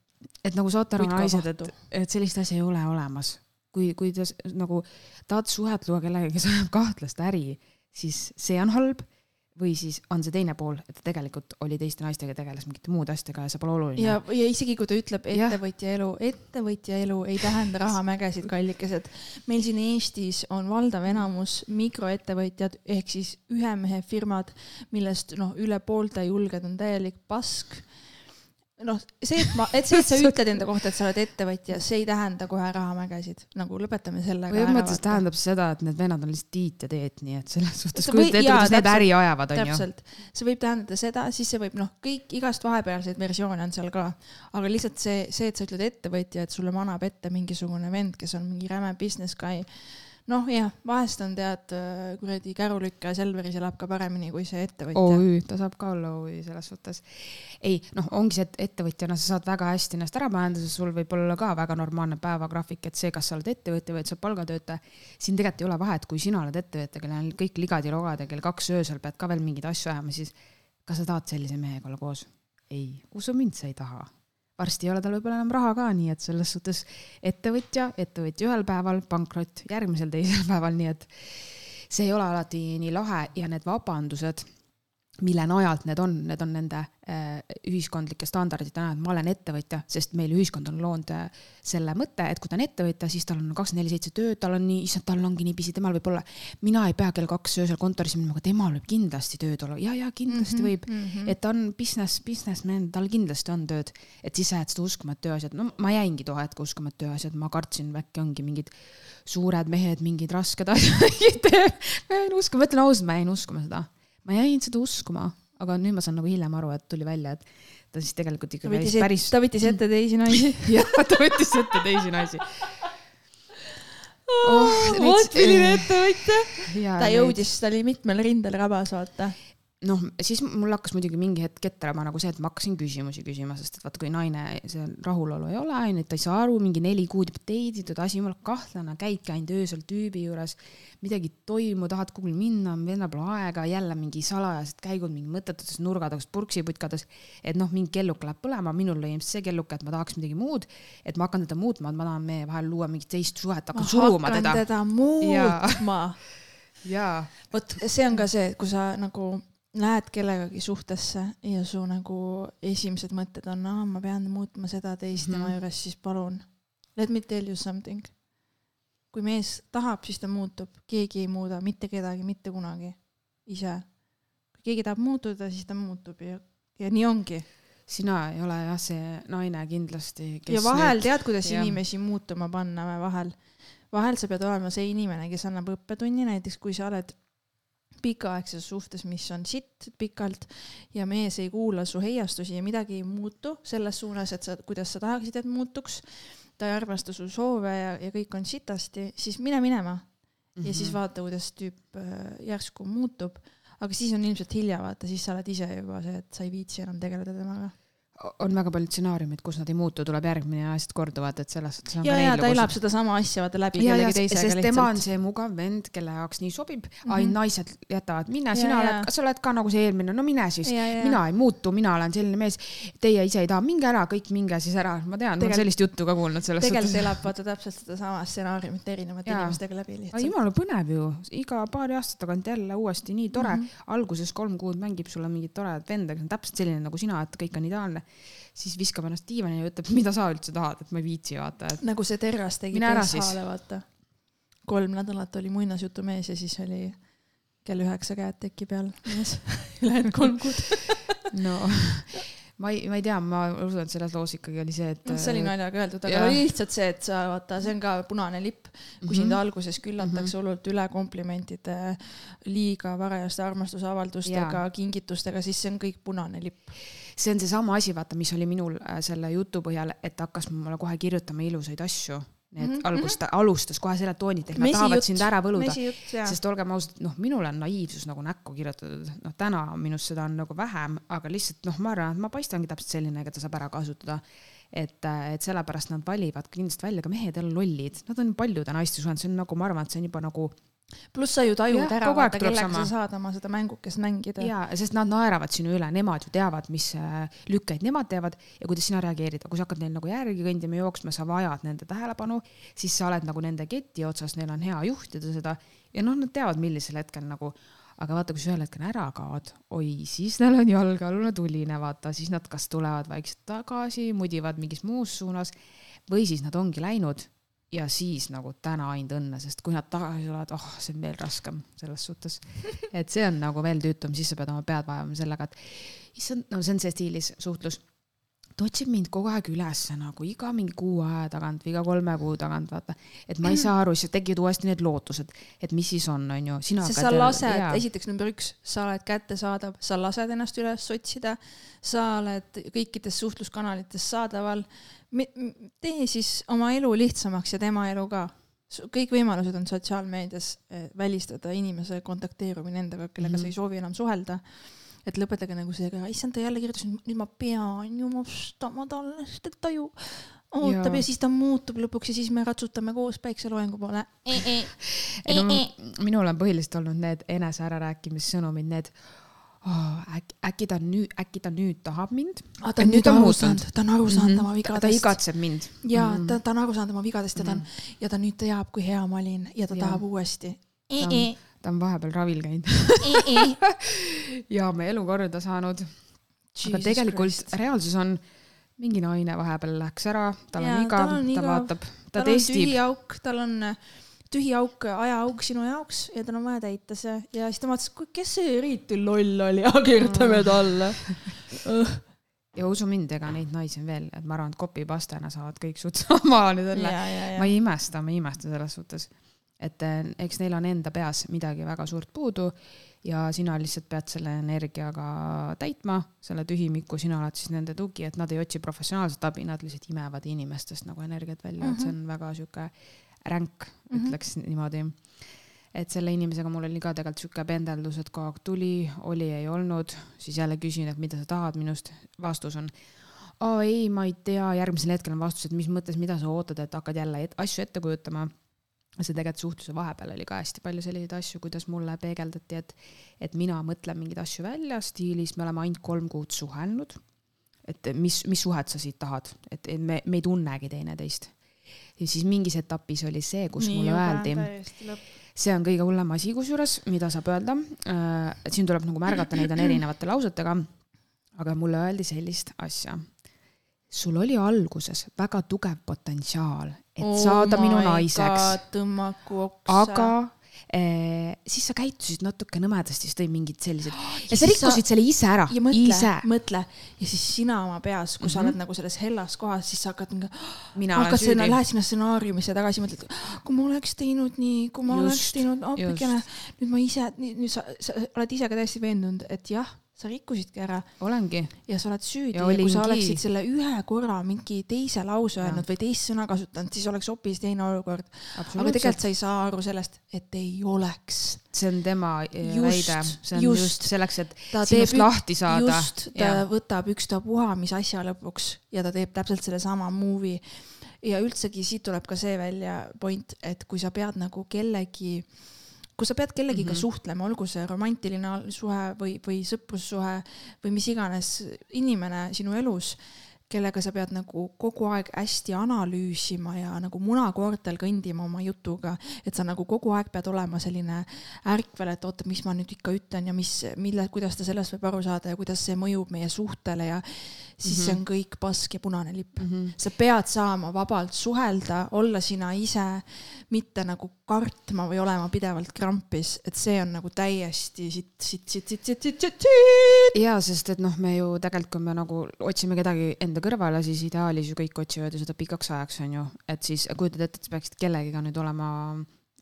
[SPEAKER 1] et nagu saate aru, naised, et, et sellist asja ei ole olemas. kui, kui te nagu tahate suhet luua kellegagi, kes ajab kahtlast äri, siis see on halb või siis on see teine pool, et ta tegelikult oli teiste naistega, tegeles mingite muude asjadega ja see pole oluline.
[SPEAKER 2] ja, ja isegi kui ta ütleb ettevõtja elu, ettevõtja elu ei tähenda rahamägesid, kallikesed. meil siin Eestis on valdav enamus mikroettevõtjad ehk siis ühe mehe firmad, millest noh, üle poolte julged on täielik pask noh, see, et ma, et see, et sa ütled enda kohta, et sa oled ettevõtja, see ei tähenda kohe rahamägesid, nagu lõpetame sellega.
[SPEAKER 1] või mõttes tähendab seda, et need vennad on lihtsalt Tiit ja Teet, nii et selles suhtes kujuta ette, kuidas need äri ajavad, onju.
[SPEAKER 2] täpselt, see võib tähendada seda, siis see võib noh, kõik igast vahepealseid versioone on seal ka, aga lihtsalt see, see, et sa ütled ettevõtja, et sulle manab ette mingisugune vend, kes on mingi räme business guy noh, jah, vahest on tead äh, kuradi kärulükk ja Selveris elab ka paremini kui see ettevõtja.
[SPEAKER 1] OÜ, ta saab ka olla OÜ selles suhtes. ei, noh, ongi see, et ettevõtjana sa saad väga hästi ennast ära majandada, sul võib olla ka väga normaalne päevagraafik, et see, kas sa oled ettevõtja või et sa oled palgatöötaja, siin tegelikult ei ole vahet, kui sina oled ettevõtja, kellel on kõik ligad ja rogad ja kell kaks öösel pead ka veel mingeid asju ajama, siis kas sa tahad sellise mehega olla koos? ei, usu mind, sa ei taha varsti ei ole tal võib-olla enam raha ka, nii et selles suhtes ettevõtja, ettevõtja ühel päeval, pankrot järgmisel teisel päeval, nii et see ei ole alati nii lahe ja need vabandused mille najalt need on, need on nende äh, ühiskondlike standardite najal, ma olen ettevõtja, sest meil ühiskond on loonud äh, selle mõtte, et kui ta on ettevõtja, siis tal on kakskümmend neli seitse tööd, tal on nii, issand, tal ongi nii pisi, temal võib olla, mina ei pea kell kaks öösel kontorisse minema, aga temal võib kindlasti tööd olla. Ja, ja kindlasti mm -hmm, võib. mm, -hmm. et ta on business, businessman, tal kindlasti on tööd, et siis sa jääd seda uskuma, et tööasjad, no ma jäingi too hetk uskuma, et tööasjad, ma kartsin, äkki ongi mingid suured mehed, mingid rasked asjad. Ma jäin uskuma, ma ütlen ausalt, ma jäin uskuma seda ma jäin seda uskuma, aga nüüd ma saan nagu hiljem aru, et tuli välja, et ta siis tegelikult ikka käis päris.
[SPEAKER 2] ta võttis ette teisi naisi
[SPEAKER 1] jah, ta võttis ette teisi naisi
[SPEAKER 2] oh,. vot milline ettevõtja. ta jõudis, ta oli mitmel rindel rabas, vaata
[SPEAKER 1] noh, siis mul hakkas muidugi mingi hetk ketrama nagu see, et ma hakkasin küsimusi küsima, sest et vaata, kui naine, see rahulolu ei ole, onju, et ta ei saa aru, mingi neli kuud juba teiditud, asi jumala kahtlane, käidki ainult öösel tüübi juures, midagi ei toimu, tahad kuhugi minna, vennal pole aega, jälle mingi salajased käigud mingi mõttetutes nurgades, purksiputkades. et noh, mingi kelluke läheb põlema, minul lõi ilmselt see kelluke, et ma tahaks midagi muud, et ma hakkan teda muutma, et ma tahan meie vahel luua mingit teist suhet, hakkan suruma
[SPEAKER 2] teda.
[SPEAKER 1] hakkan
[SPEAKER 2] teda muutma.
[SPEAKER 1] jaa.
[SPEAKER 2] vot see on ka see, kui sa nagu lähed kellegagi suhtesse ja su nagu esimesed mõtted on, aa, ma pean muutma seda teist mm -hmm. tema juures, siis palun, let me tell you something. kui mees tahab, siis ta muutub, keegi ei muuda mitte kedagi mitte kunagi ise. kui keegi tahab muutuda, siis ta muutub ja, ja nii ongi.
[SPEAKER 1] sina ei ole jah see naine kindlasti.
[SPEAKER 2] ja vahel nüüd... tead, kuidas ja. inimesi muutuma panna, vahel, vahel sa pead olema see inimene, kes annab õppetunni, näiteks kui sa oled pikaaegses suhtes, mis on sitt pikalt ja mees ei kuula su heiastusi ja midagi ei muutu selles suunas, et sa, kuidas sa tahaksid, et muutuks, ta ei armasta su soove ja, ja kõik on sitasti, siis mine minema mm. -hmm. ja siis vaata, kuidas tüüp äh, järsku muutub. aga siis on ilmselt hilja, vaata, siis sa oled ise juba see, et sa ei viitsi enam tegeleda temaga
[SPEAKER 1] on väga palju stsenaariumeid, kus nad ei muutu, tuleb järgmine ja asjad korduvad, et selles suhtes
[SPEAKER 2] ja, ja ta elab sedasama asja vaata läbi
[SPEAKER 1] ja,
[SPEAKER 2] kellegi teisega
[SPEAKER 1] sest tema on
[SPEAKER 2] lihtsalt.
[SPEAKER 1] see mugav vend, kelle jaoks nii sobib mm,
[SPEAKER 2] Mhm.
[SPEAKER 1] -hmm. ainult naised jätavad
[SPEAKER 2] Ja,
[SPEAKER 1] sina
[SPEAKER 2] ja.
[SPEAKER 1] oled, sa oled ka nagu see eelmine, no mine siis. Mina ei muutu, mina olen selline mees. Teie ise ei taha, minge ära, kõik minge siis ära, ma tean, ma olen sellist juttu ka kuulnud selles
[SPEAKER 2] tegelikult
[SPEAKER 1] suhtes.
[SPEAKER 2] elab vaata täpselt sedasama stsenaariumit erinevate inimestega läbi lihtsalt.
[SPEAKER 1] jumala põnev ju, iga paari aasta tagant jälle uuesti nii tore mm.
[SPEAKER 2] Mhm.
[SPEAKER 1] -hmm. alguses kolm kuud mängib sulle mingit toredat venda, kes on täpselt selline nagu sina, et kõik on ideaalne. Siis viskab ennast diivani ja ütleb, mida sa üldse tahad, et ma ei viitsi vaata, et
[SPEAKER 2] nagu see Terras tegi. PSH-le vaata. kolm nädalat oli muinasjutumees ja siis oli kell üheksa käed teki peal mees. ülejäänud kolm kuud.
[SPEAKER 1] no ma ei, ma ei tea, ma usun, et selles loos ikkagi oli see, et.
[SPEAKER 2] noh, see oli naljaga öeldud, aga oli lihtsalt see, et sa vaata, see on ka punane lipp. kui
[SPEAKER 1] Mhm.
[SPEAKER 2] sind alguses küllatakse hullult üle komplimentide, liiga varajaste armastusavaldustega, kingitustega, siis see on kõik punane lipp.
[SPEAKER 1] see on seesama asi, vaata, mis oli minul äh, selle jutu põhjal, et hakkas mulle kohe kirjutama ilusaid asju. Nii et mm
[SPEAKER 2] Mhm,
[SPEAKER 1] -hmm. alguses ta alustas kohe selle toonilt, et nad
[SPEAKER 2] Mesijutt,
[SPEAKER 1] tahavad sind ära võluda. sest olgem ausad, noh, minul on naiivsus nagu näkku kirjutatud, noh, täna minust seda on nagu vähem, aga lihtsalt noh, ma arvan, et ma paistangi täpselt selline, keda saab ära kasutada. et, et sellepärast nad valivad kindlasti välja ka mehed jälle lollid, nad on paljude naiste suhtes, see on nagu, ma arvan, et see on juba nagu
[SPEAKER 2] pluss sa ju tajud
[SPEAKER 1] Jah,
[SPEAKER 2] ära, vaata, kellega sa saad oma seda mängukest mängida.
[SPEAKER 1] ja, sest nad naeravad sinu üle, nemad ju teavad, mis äh, lükkeid nemad teevad ja kuidas sina reageerid, kui sa hakkad neil nagu järgi kõndima, jooksma, sa vajad nende tähelepanu, siis sa oled nagu nende keti otsas, neil on hea juhtida seda. Ja noh, nad teavad, millisel hetkel nagu, aga vaata, kui sa ühel hetkel ära kaod, oi, siis neil on jalgealune tuline, vaata, siis nad kas tulevad vaikselt tagasi, mudivad mingis muus suunas või siis nad ongi läinud ja siis nagu täna ainult õnne, sest kui nad tagasi tulevad, oh, see on veel raskem selles suhtes. et see on nagu veel tüütum, siis sa pead oma pead vaevama sellega, et issand, no see on see stiilis suhtlus. Ta otsib mind kogu aeg ülesse nagu iga mingi kuu aja tagant või iga kolme kuu tagant, vaata. et ma ei saa aru, siis tekivad uuesti need lootused, et mis siis on, on ju.
[SPEAKER 2] sest sa lased, esiteks number üks, sa oled kättesaadav, sa lased ennast üles otsida, sa oled kõikides suhtluskanalites saadaval. tee siis oma elu lihtsamaks ja tema elu ka. kõik võimalused on sotsiaalmeedias eh, välistada inimese kontakteerumine endaga, kellega mm -hmm. sa ei soovi enam suhelda. Et lõpetage nagu see, issand, ta jälle kirjutas, nüüd ma pean ju vastama talle, sest et ta ju ootab
[SPEAKER 1] Jaa.
[SPEAKER 2] ja siis ta muutub lõpuks ja siis me ratsutame koos päikseloojangu poole.
[SPEAKER 1] ei no minul on põhiliselt olnud need enese ärarääkimissõnumid, need oh, äkki, äkki ta nüüd, äkki ta nüüd tahab mind.
[SPEAKER 2] Ta on nüüd aru saanud, ta on aru saanud oma
[SPEAKER 1] ta
[SPEAKER 2] vigadest.
[SPEAKER 1] igatseb mind.
[SPEAKER 2] ja
[SPEAKER 1] Mhm.
[SPEAKER 2] ta, ta on aru saanud oma vigadest ja ta on, ja ta nüüd teab, kui hea ma olin ja ta
[SPEAKER 1] Jaa.
[SPEAKER 2] tahab uuesti.
[SPEAKER 1] Ta on, ta on vahepeal ravil käinud. Ja me elu korda saanud, aga tegelikult reaalsus on, mingi naine vahepeal läks ära, tal on igav
[SPEAKER 2] tal on,
[SPEAKER 1] ta vaatab, ta
[SPEAKER 2] tal on
[SPEAKER 1] testib.
[SPEAKER 2] tühi, auk, tal on äh, tühi auk, ajaauk sinu jaoks ja tal on vaja täita see. Ja siis ta vaatas, kes see eriti loll oli, kirjutame talle.
[SPEAKER 1] ja usu mind, ega neid naisi on veel, et ma arvan, et copy-pastena saavad kõik suht sama nüüd jälle. ma ei imesta, ma ei imesta selles suhtes, et eh, eks neil on enda peas midagi väga suurt puudu ja sina lihtsalt pead selle energiaga täitma selle tühimiku, sina oled siis nende tugi, et nad ei otsi professionaalset abi, nad lihtsalt imevad inimestest nagu energiat välja mm, -hmm. et see on väga sihuke ränk, ütleks mm -hmm. niimoodi. et selle inimesega mul oli ka tegelikult sihuke pendeldus, et kogu aeg tuli, oli, ei olnud, siis jälle küsin, et mida sa tahad minust, vastus on aa ei, ma ei tea, järgmisel hetkel on vastus, et mis mõttes, mida sa ootad, et hakkad jälle et, asju ette kujutama. See tegelikult suhtluse vahepeal oli ka hästi palju selliseid asju, kuidas mulle peegeldati, et, et mina mõtlen mingeid asju välja stiilis, me oleme ainult kolm kuud suhelnud. et mis, mis suhet sa siit tahad, et et me, me ei tunnegi teineteist. ja siis mingis etapis oli see, kus Nii mulle öeldi, see on kõige hullem asi kusjuures, mida saab öelda äh,. siin tuleb nagu märgata, neid on erinevate lausetega. aga mulle öeldi sellist asja. Sul oli alguses väga tugev potentsiaal, et oh saada minu naiseks, aga eh, siis sa käitusid natuke nõmedasti, siis tõi mingid sellised ja,
[SPEAKER 2] Ja
[SPEAKER 1] sa rikkusid
[SPEAKER 2] sa-
[SPEAKER 1] selle ise ära,
[SPEAKER 2] ja mõtle mõtle. Ja siis sina oma peas, kui mm -hmm. sa oled nagu selles hellas kohas, siis sa hakkad
[SPEAKER 1] olen
[SPEAKER 2] hakkad sinna, lähed sinna stsenaariumisse tagasi, mõtled, kui ma oleks teinud nii, kui ma
[SPEAKER 1] Just,
[SPEAKER 2] oleks teinud appikene
[SPEAKER 1] just.,
[SPEAKER 2] nüüd ma ise, nüüd sa, sa oled ise ka täiesti veendunud, et jah, sa rikkusidki ära
[SPEAKER 1] olengi
[SPEAKER 2] ja sa oled süüdi
[SPEAKER 1] Ja
[SPEAKER 2] ja, kui sa oleksid selle ühe korra mingi teise lause öelnud või teist sõna kasutanud, siis oleks hoopis teine olukord. aga tegelikult, sa ei saa aru sellest, et ei oleks.
[SPEAKER 1] see on tema eh,
[SPEAKER 2] Just,
[SPEAKER 1] väide, see on
[SPEAKER 2] just.
[SPEAKER 1] just, selleks, et sinust lahti saada.
[SPEAKER 2] just, ta ja. võtab ükstapuha mis asja lõpuks ja ta teeb täpselt sellesama movie. ja üldsegi siit tuleb ka see välja point, et kui sa pead nagu kellegi, kui sa pead kellegiga mm. -hmm. suhtlema, olgu see romantiline suhe või, või sõprussuhe või mis iganes inimene sinu elus, kellega sa pead nagu kogu aeg hästi analüüsima ja nagu munakoortel kõndima oma jutuga, et sa nagu kogu aeg pead olema selline ärkvel, et oota, mis ma nüüd ikka ütlen ja mis, mille, kuidas ta sellest võib aru saada ja kuidas see mõjub meie suhtele ja siis mm -hmm. see on kõik pask ja punane lipp mm. -hmm. sa pead saama vabalt suhelda, olla sina ise, mitte nagu kartma või olema pidevalt krampis, et see on nagu täiesti siit, siit, siit, siit, siit, siit, siit.
[SPEAKER 1] ja sest et noh, me ju tegelikult, kui me nagu otsime kedagi enda kõrvale, siis ideaalis ju kõik otsivad ju seda pikaks ajaks, onju, et siis kujutad ette, et sa peaksid kellegiga nüüd olema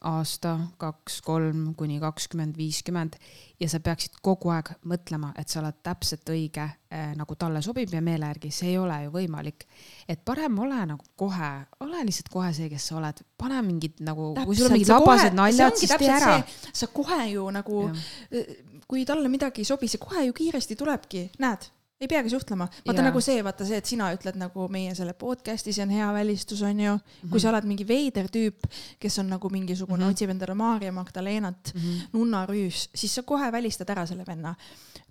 [SPEAKER 1] aasta, kaks, kolm kuni kakskümmend, viiskümmend ja sa peaksid kogu aeg mõtlema, et sa oled täpselt õige eh, nagu talle sobib ja meele järgi, see ei ole ju võimalik. et parem ole nagu kohe, ole lihtsalt kohe see, kes sa oled, pane mingid nagu, kui sul on mingid labased naljad, siis tee ära.
[SPEAKER 2] sa kohe ju nagu, kui talle midagi ei sobi, see kohe ju kiiresti tulebki, näed ei peagi suhtlema, vaata
[SPEAKER 1] Jaa.
[SPEAKER 2] nagu see, vaata see, et sina ütled nagu meie selle podcast'i, see on hea välistus, on ju. kui sa oled mingi veider tüüp, kes on nagu mingisugune mm. -hmm. otsib endale Maarja Magdalenat mm, -hmm. nunnarüüs, siis sa kohe välistad ära selle venna.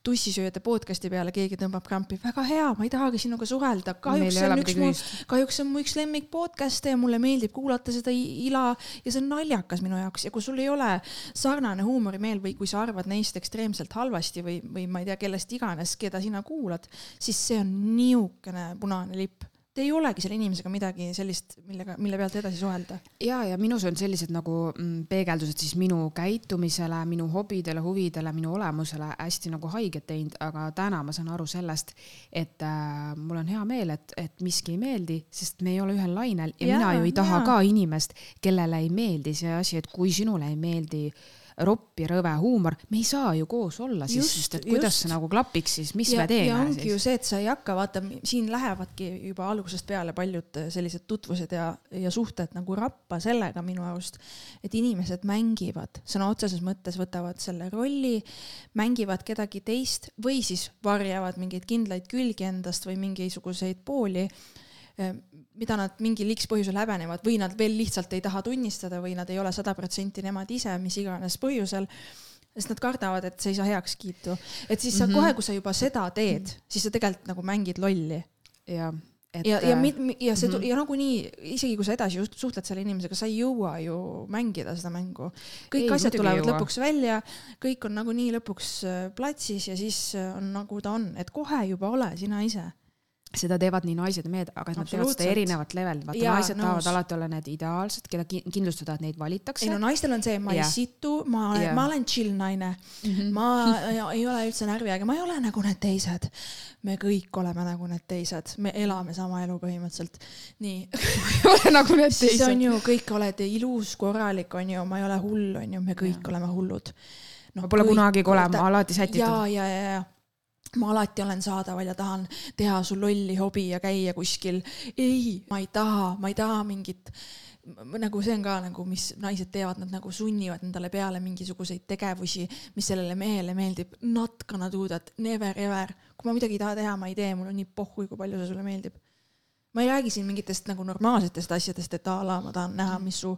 [SPEAKER 2] Tussisööjate podcast'i peale keegi tõmbab krampi, väga hea, ma ei tahagi sinuga suhelda, kahjuks see on üks mu kahjuks see on mu üks lemmik podcast'e ja mulle meeldib kuulata seda ila ja see on naljakas minu jaoks. Ja kui sul ei ole sarnane huumorimeel või kui sa arvad neist ekstreemselt halvasti või, või ma ei tea, kellest iganes, keda sina kuulad, siis see on niisugune punane lipp. Te ei olegi selle inimesega midagi sellist, millega, mille pealt edasi suhelda.
[SPEAKER 1] ja, ja minus on sellised nagu mm, peegeldused siis minu käitumisele, minu hobidele, huvidele, minu olemusele hästi nagu haiget teinud, aga täna ma saan aru sellest, et äh, mul on hea meel, et, et miski ei meeldi, sest me ei ole ühel lainel ja, ja mina ju ei taha
[SPEAKER 2] jaa.
[SPEAKER 1] ka inimest, kellele ei meeldi see asi, et kui sinule ei meeldi ropp ja rõve huumor, me ei saa ju koos olla siis, sest et kuidas
[SPEAKER 2] just.
[SPEAKER 1] see nagu klapiks siis, mis
[SPEAKER 2] ja,
[SPEAKER 1] me teeme
[SPEAKER 2] ja ongi
[SPEAKER 1] siis
[SPEAKER 2] ju? see, et sa ei hakka, vaata, siin lähevadki juba algusest peale paljud äh, sellised tutvused ja, ja suhted nagu rappa sellega minu arust, et inimesed mängivad, sõna otseses mõttes võtavad selle rolli, mängivad kedagi teist või siis varjavad mingeid kindlaid külgi endast või mingisuguseid pooli mida nad mingil X põhjusel häbenevad või nad veel lihtsalt ei taha tunnistada või nad ei ole sada protsenti nemad ise, mis iganes põhjusel sest nad kardavad, et see ei saa heakskiitu. et siis sa mm -hmm. kohe, kui sa juba seda teed, siis sa tegelikult nagu mängid lolli.
[SPEAKER 1] ja, et
[SPEAKER 2] ja, ja
[SPEAKER 1] äh,
[SPEAKER 2] ja see mm. -hmm. ja nagunii isegi kui sa edasi suhtled selle inimesega, sa ei jõua ju mängida seda mängu. kõik
[SPEAKER 1] Ei,
[SPEAKER 2] asjad tulevad
[SPEAKER 1] jõua.
[SPEAKER 2] lõpuks välja, kõik on nagunii lõpuks äh, platsis ja siis äh, on nagu ta on, et kohe juba ole sina ise.
[SPEAKER 1] Seda teevad nii naised ja mehed, aga nad teevad seda erinevat levelil, vaata
[SPEAKER 2] Jaa,
[SPEAKER 1] naised tahavad alati olla need ideaalsed, keda ki- kindlustada, et neid valitakse
[SPEAKER 2] ei no naistel on see, ma
[SPEAKER 1] Jah.
[SPEAKER 2] ei situ, ma olen ma olen chill naine mm. -hmm. ma ei- ei ole üldse närviäge, ma ei ole nagu need teised. me kõik oleme nagu need teised, me elame sama elu põhimõtteliselt. nii,
[SPEAKER 1] nagu need
[SPEAKER 2] siis on ju, kõik olete ilus, korralik, on ju, ma ei ole hull, on ju, me kõik ja. oleme hullud no,
[SPEAKER 1] ma pole kunagi kole, ma alati
[SPEAKER 2] ja,
[SPEAKER 1] sätitud.
[SPEAKER 2] ja, ja, ja ma alati olen saadaval ja tahan teha su lolli hobi ja käia kuskil. ei, ma ei taha, ma ei taha mingit nagu see on ka nagu, mis naised teevad, nad nagu sunnivad endale peale mingisuguseid tegevusi, mis sellele mehele meeldib. Not gonna do that, never ever. kui ma midagi ei taha teha, ma ei tee, mul on nii pohhui, kui palju see sulle meeldib. ma ei räägi siin mingitest nagu normaalsetest asjadest, et a la ma tahan näha, mis su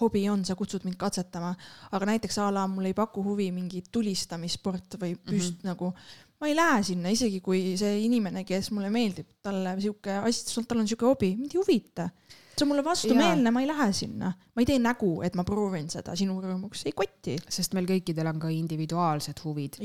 [SPEAKER 2] hobi on, sa kutsud mind katsetama, aga näiteks a la mul ei paku huvi mingi tulistamissport või püst mm -hmm. nagu, ma ei lähe sinna, isegi kui see inimene, kes mulle meeldib, talle sihuke asi, tal on sihuke hobi, mind ei huvita. See on mulle vastumeelne, ma ei lähe sinna, ma ei tee nägu, et ma proovin seda sinu rõõmuks, ei kotti.
[SPEAKER 1] sest meil kõikidel on ka individuaalsed huvid.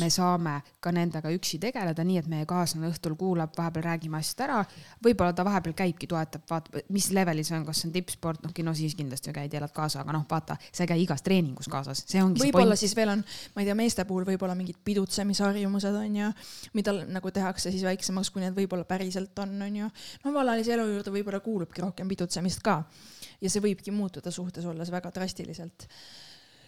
[SPEAKER 1] me saame ka nendega üksi tegeleda, nii et meie kaaslane õhtul kuulab, vahepeal räägime asjad ära. võib-olla ta vahepeal käibki, toetab, vaatab, mis levelil see on, kas see on tippsport, noh, kino siis kindlasti ju käid, elad kaasa, aga noh, vaata, sa ei käi igas treeningus kaasas, see ongi
[SPEAKER 2] võib-olla siis veel on, ma ei tea, meeste puhul võib-olla mingid pidutsemisharjumused on ju, mida nagu tehakse siis väiksemaks, kui need võib-olla päriselt on, on ju. no vallalise elu juurde võib-olla kuulubki rohkem pidutsemist ka ja see võibki muutuda suhtes olles väga drastiliselt.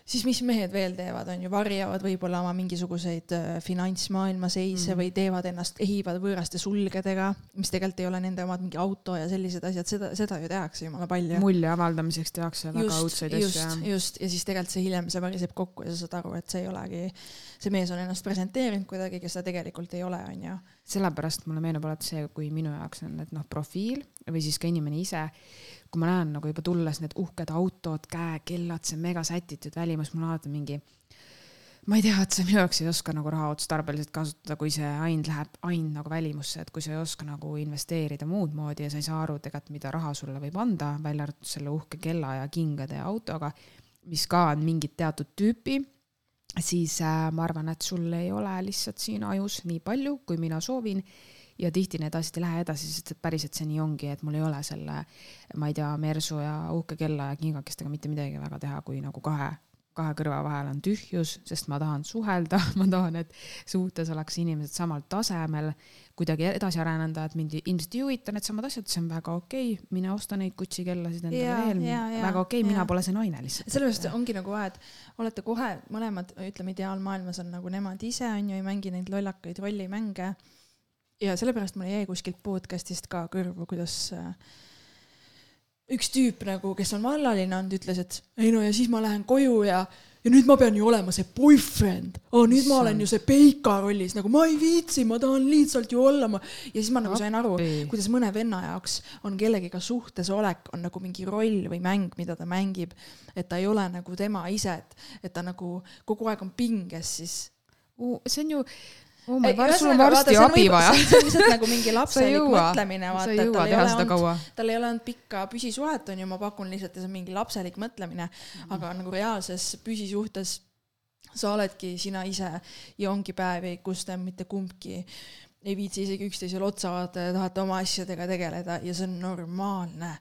[SPEAKER 2] Siis mis mehed veel teevad, on ju, varjavad võib-olla oma mingisuguseid äh, finantsmaailma seise mm. või teevad ennast, ehivad võõraste sulgedega, mis tegelikult ei ole nende omad, mingi auto ja sellised asjad, seda, seda ju tehakse jumala palju.
[SPEAKER 1] mulje avaldamiseks tehakse väga õudseid
[SPEAKER 2] asju. just, just ja siis tegelikult see hiljem, see variseb kokku ja sa saad aru, et see ei olegi, see mees on ennast presenteerinud kuidagi, kes ta tegelikult ei ole, on ju.
[SPEAKER 1] sellepärast mulle meenub alati see, kui minu jaoks on, et noh, profiil või siis ka inimene ise kui ma näen nagu juba tulles need uhked autod, käekellad, see mega sätitud välimus, mul on alati mingi, ma ei tea, et see minu jaoks ei oska nagu raha otstarbeliselt kasutada, kui see ainult läheb ainult nagu välimusse, et kui sa ei oska nagu investeerida muud moodi ja sa ei saa aru tegelikult, mida raha sulle võib anda, välja arvatud selle uhke kella ja kingade ja autoga, mis ka on mingit teatud tüüpi, siis äh, ma arvan, et sul ei ole lihtsalt siin ajus nii palju, kui mina soovin ja tihti need asjad ei lähe edasi, sest et päriselt see nii ongi, et mul ei ole selle, ma ei tea, mersu ja uhke kella ja kingakestega mitte midagi väga teha, kui nagu kahe, kahe kõrva vahel on tühjus, sest ma tahan suhelda, ma tahan, et suhtes oleks inimesed samal tasemel, kuidagi edasi areneda, et mind ilmselt ei huvita needsamad asjad, see on väga okei okay., mine osta neid Gucci kellasid endale ja, veel, väga okei okay,, mina pole see naine lihtsalt.
[SPEAKER 2] sellepärast ongi nagu vahe, et olete kohe mõlemad, ütleme ideaalmaailmas on nagu nemad ise on ju, ei mängi neid lollakaid rollimänge ja sellepärast mul jäi kuskilt podcast'ist ka kõrvu, kuidas äh, üks tüüp nagu, kes on vallaline olnud, ütles, et ei no ja siis ma lähen koju ja, ja nüüd ma pean ju olema see boyfriend oh,. nüüd ma olen ju see peika rollis, nagu ma ei viitsi, ma tahan lihtsalt ju olla ma. ja siis ma nagu sain aru, kuidas mõne venna jaoks on kellegiga suhtes olek on nagu mingi roll või mäng, mida ta mängib. et ta ei ole nagu tema ise, et, et ta nagu kogu aeg on pinges siis
[SPEAKER 1] see on ju oh my god, sul on varsti abi vaja.
[SPEAKER 2] see on lihtsalt nagu mingi lapselik mõtlemine, vaata,
[SPEAKER 1] et tal ei ole olnud,
[SPEAKER 2] tal ei ole olnud pikka püsisuhet, on ju, ma pakun lihtsalt, et see on mingi lapselik mõtlemine. Mm, aga nagu reaalses püsisuhtes sa oledki sina ise ja ongi päevi, kus te mitte kumbki ei viitsi isegi üksteisele otsa vaadata ja tahate oma asjadega tegeleda ja see on normaalne.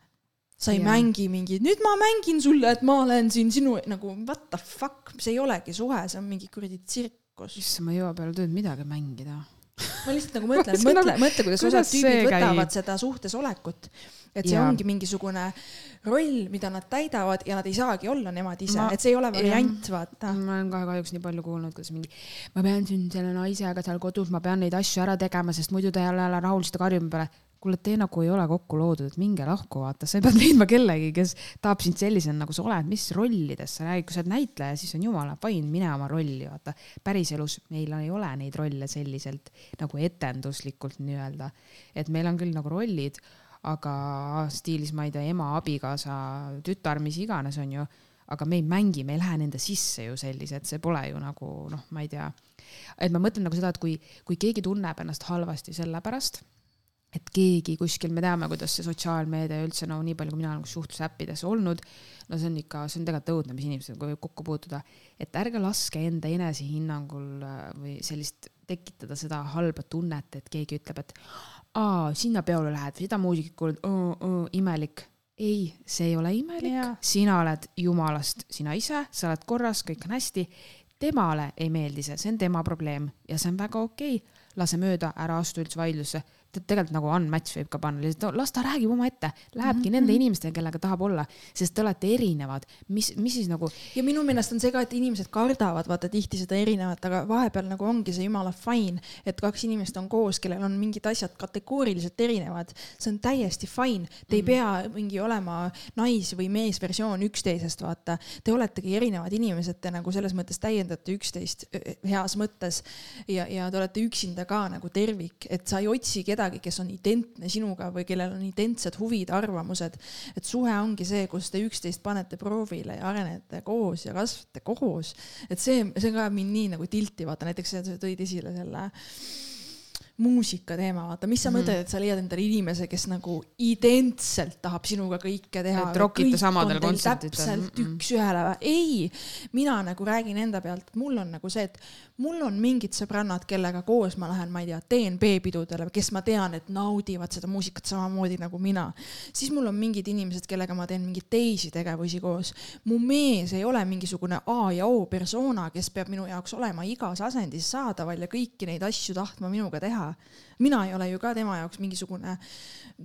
[SPEAKER 2] sa ei ja. mängi mingi, nüüd ma mängin sulle, et ma olen siin sinu nagu what the fuck, see ei olegi suhe, see on mingi kuradi tsirk
[SPEAKER 1] kus. issand, ma ei jõua peale tööd midagi mängida
[SPEAKER 2] ma lihtsalt nagu mõtlen, mõtle mõtle, kuidas osad tüübid võtavad käib? seda suhtes olekut. et see ja. ongi mingisugune roll, mida nad täidavad ja nad ei saagi olla nemad ise, et see ei ole variant, vaata.
[SPEAKER 1] ma olen ka kahjuks nii palju kuulnud, kuidas mingi, ma pean siin selle naisega seal kodus, ma pean neid asju ära tegema, sest muidu ta ei ole rahul, siis ta karjub peale kuule, te nagu ei ole kokku loodud, et minge lahku, vaata, sa pead leidma kellegi, kes tahab sind sellisena, nagu sa oled, mis rollides sa räägid, kui sa oled näitleja, siis on jumala fine, mine oma rolli, vaata. päriselus meil ei ole neid rolle selliselt nagu etenduslikult nii-öelda, et meil on küll nagu rollid, aga stiilis, ma ei tea, ema, abikaasa, tütar, mis iganes, on ju, aga me ei mängi, me ei lähe nende sisse ju sellised, see pole ju nagu noh, ma ei tea. et ma mõtlen nagu seda, et kui, kui keegi tunneb ennast halvasti selle pärast et keegi kuskil, me teame, kuidas see sotsiaalmeedia üldse no nii palju, kui mina olen suhtlusäppides olnud, no see on ikka, see on tegelikult õudne, mis inimesega võib kokku puutuda, et ärge laske enda enesehinnangul äh, või sellist tekitada seda halba tunnet, et keegi ütleb, et aa, sinna peole lähed, seda muusikat kuulad, imelik. ei, see ei ole imelik, sina oled jumalast sina ise, sa oled korras, kõik on hästi. temale ei meeldi see, see on tema probleem ja see on väga okei okay. lase mööda, ära astu üldse vaidlusse tegelikult nagu unmatch võib ka panna, lihtsalt las ta räägib omaette, lähebki mm -hmm. nende inimestega, kellega tahab olla, sest te olete erinevad, mis, mis siis nagu.
[SPEAKER 2] ja minu meelest on see ka, et inimesed kardavad vaata tihti seda erinevat, aga vahepeal nagu ongi see jumala fine, et kaks inimest on koos, kellel on mingid asjad kategooriliselt erinevad, see on täiesti fine, te ei mm -hmm. pea mingi olema nais- või meesversioon üksteisest, vaata, te oletegi erinevad inimesed, te nagu selles mõttes täiendate üksteist heas mõttes ja, ja te olete üksinda ka nagu tervik, et sa ei otsi kedagi kedagi, kes on identne sinuga või kellel on identsed huvid, arvamused. et suhe ongi see, kus te üksteist panete proovile ja arenete koos ja kasvate koos. et see, see ka mind nii nagu tilti, vaata näiteks sa tõid esile selle muusika teema, vaata, mis sa mm mõtled, et sa leiad endale inimese, kes nagu identselt tahab sinuga kõike teha.
[SPEAKER 1] et rokite samadel kontsertidel.
[SPEAKER 2] täpselt mm -hmm. üks-ühele, ei, mina nagu räägin enda pealt, mul on nagu see, et mul on mingid sõbrannad, kellega koos ma lähen, ma ei tea, DNB pidudele, kes ma tean, et naudivad seda muusikat samamoodi nagu mina. siis mul on mingid inimesed, kellega ma teen mingeid teisi tegevusi koos. mu mees ei ole mingisugune A ja O persona, kes peab minu jaoks olema igas asendis saadaval ja kõiki neid asju tahtma minuga teha mina ei ole ju ka tema jaoks mingisugune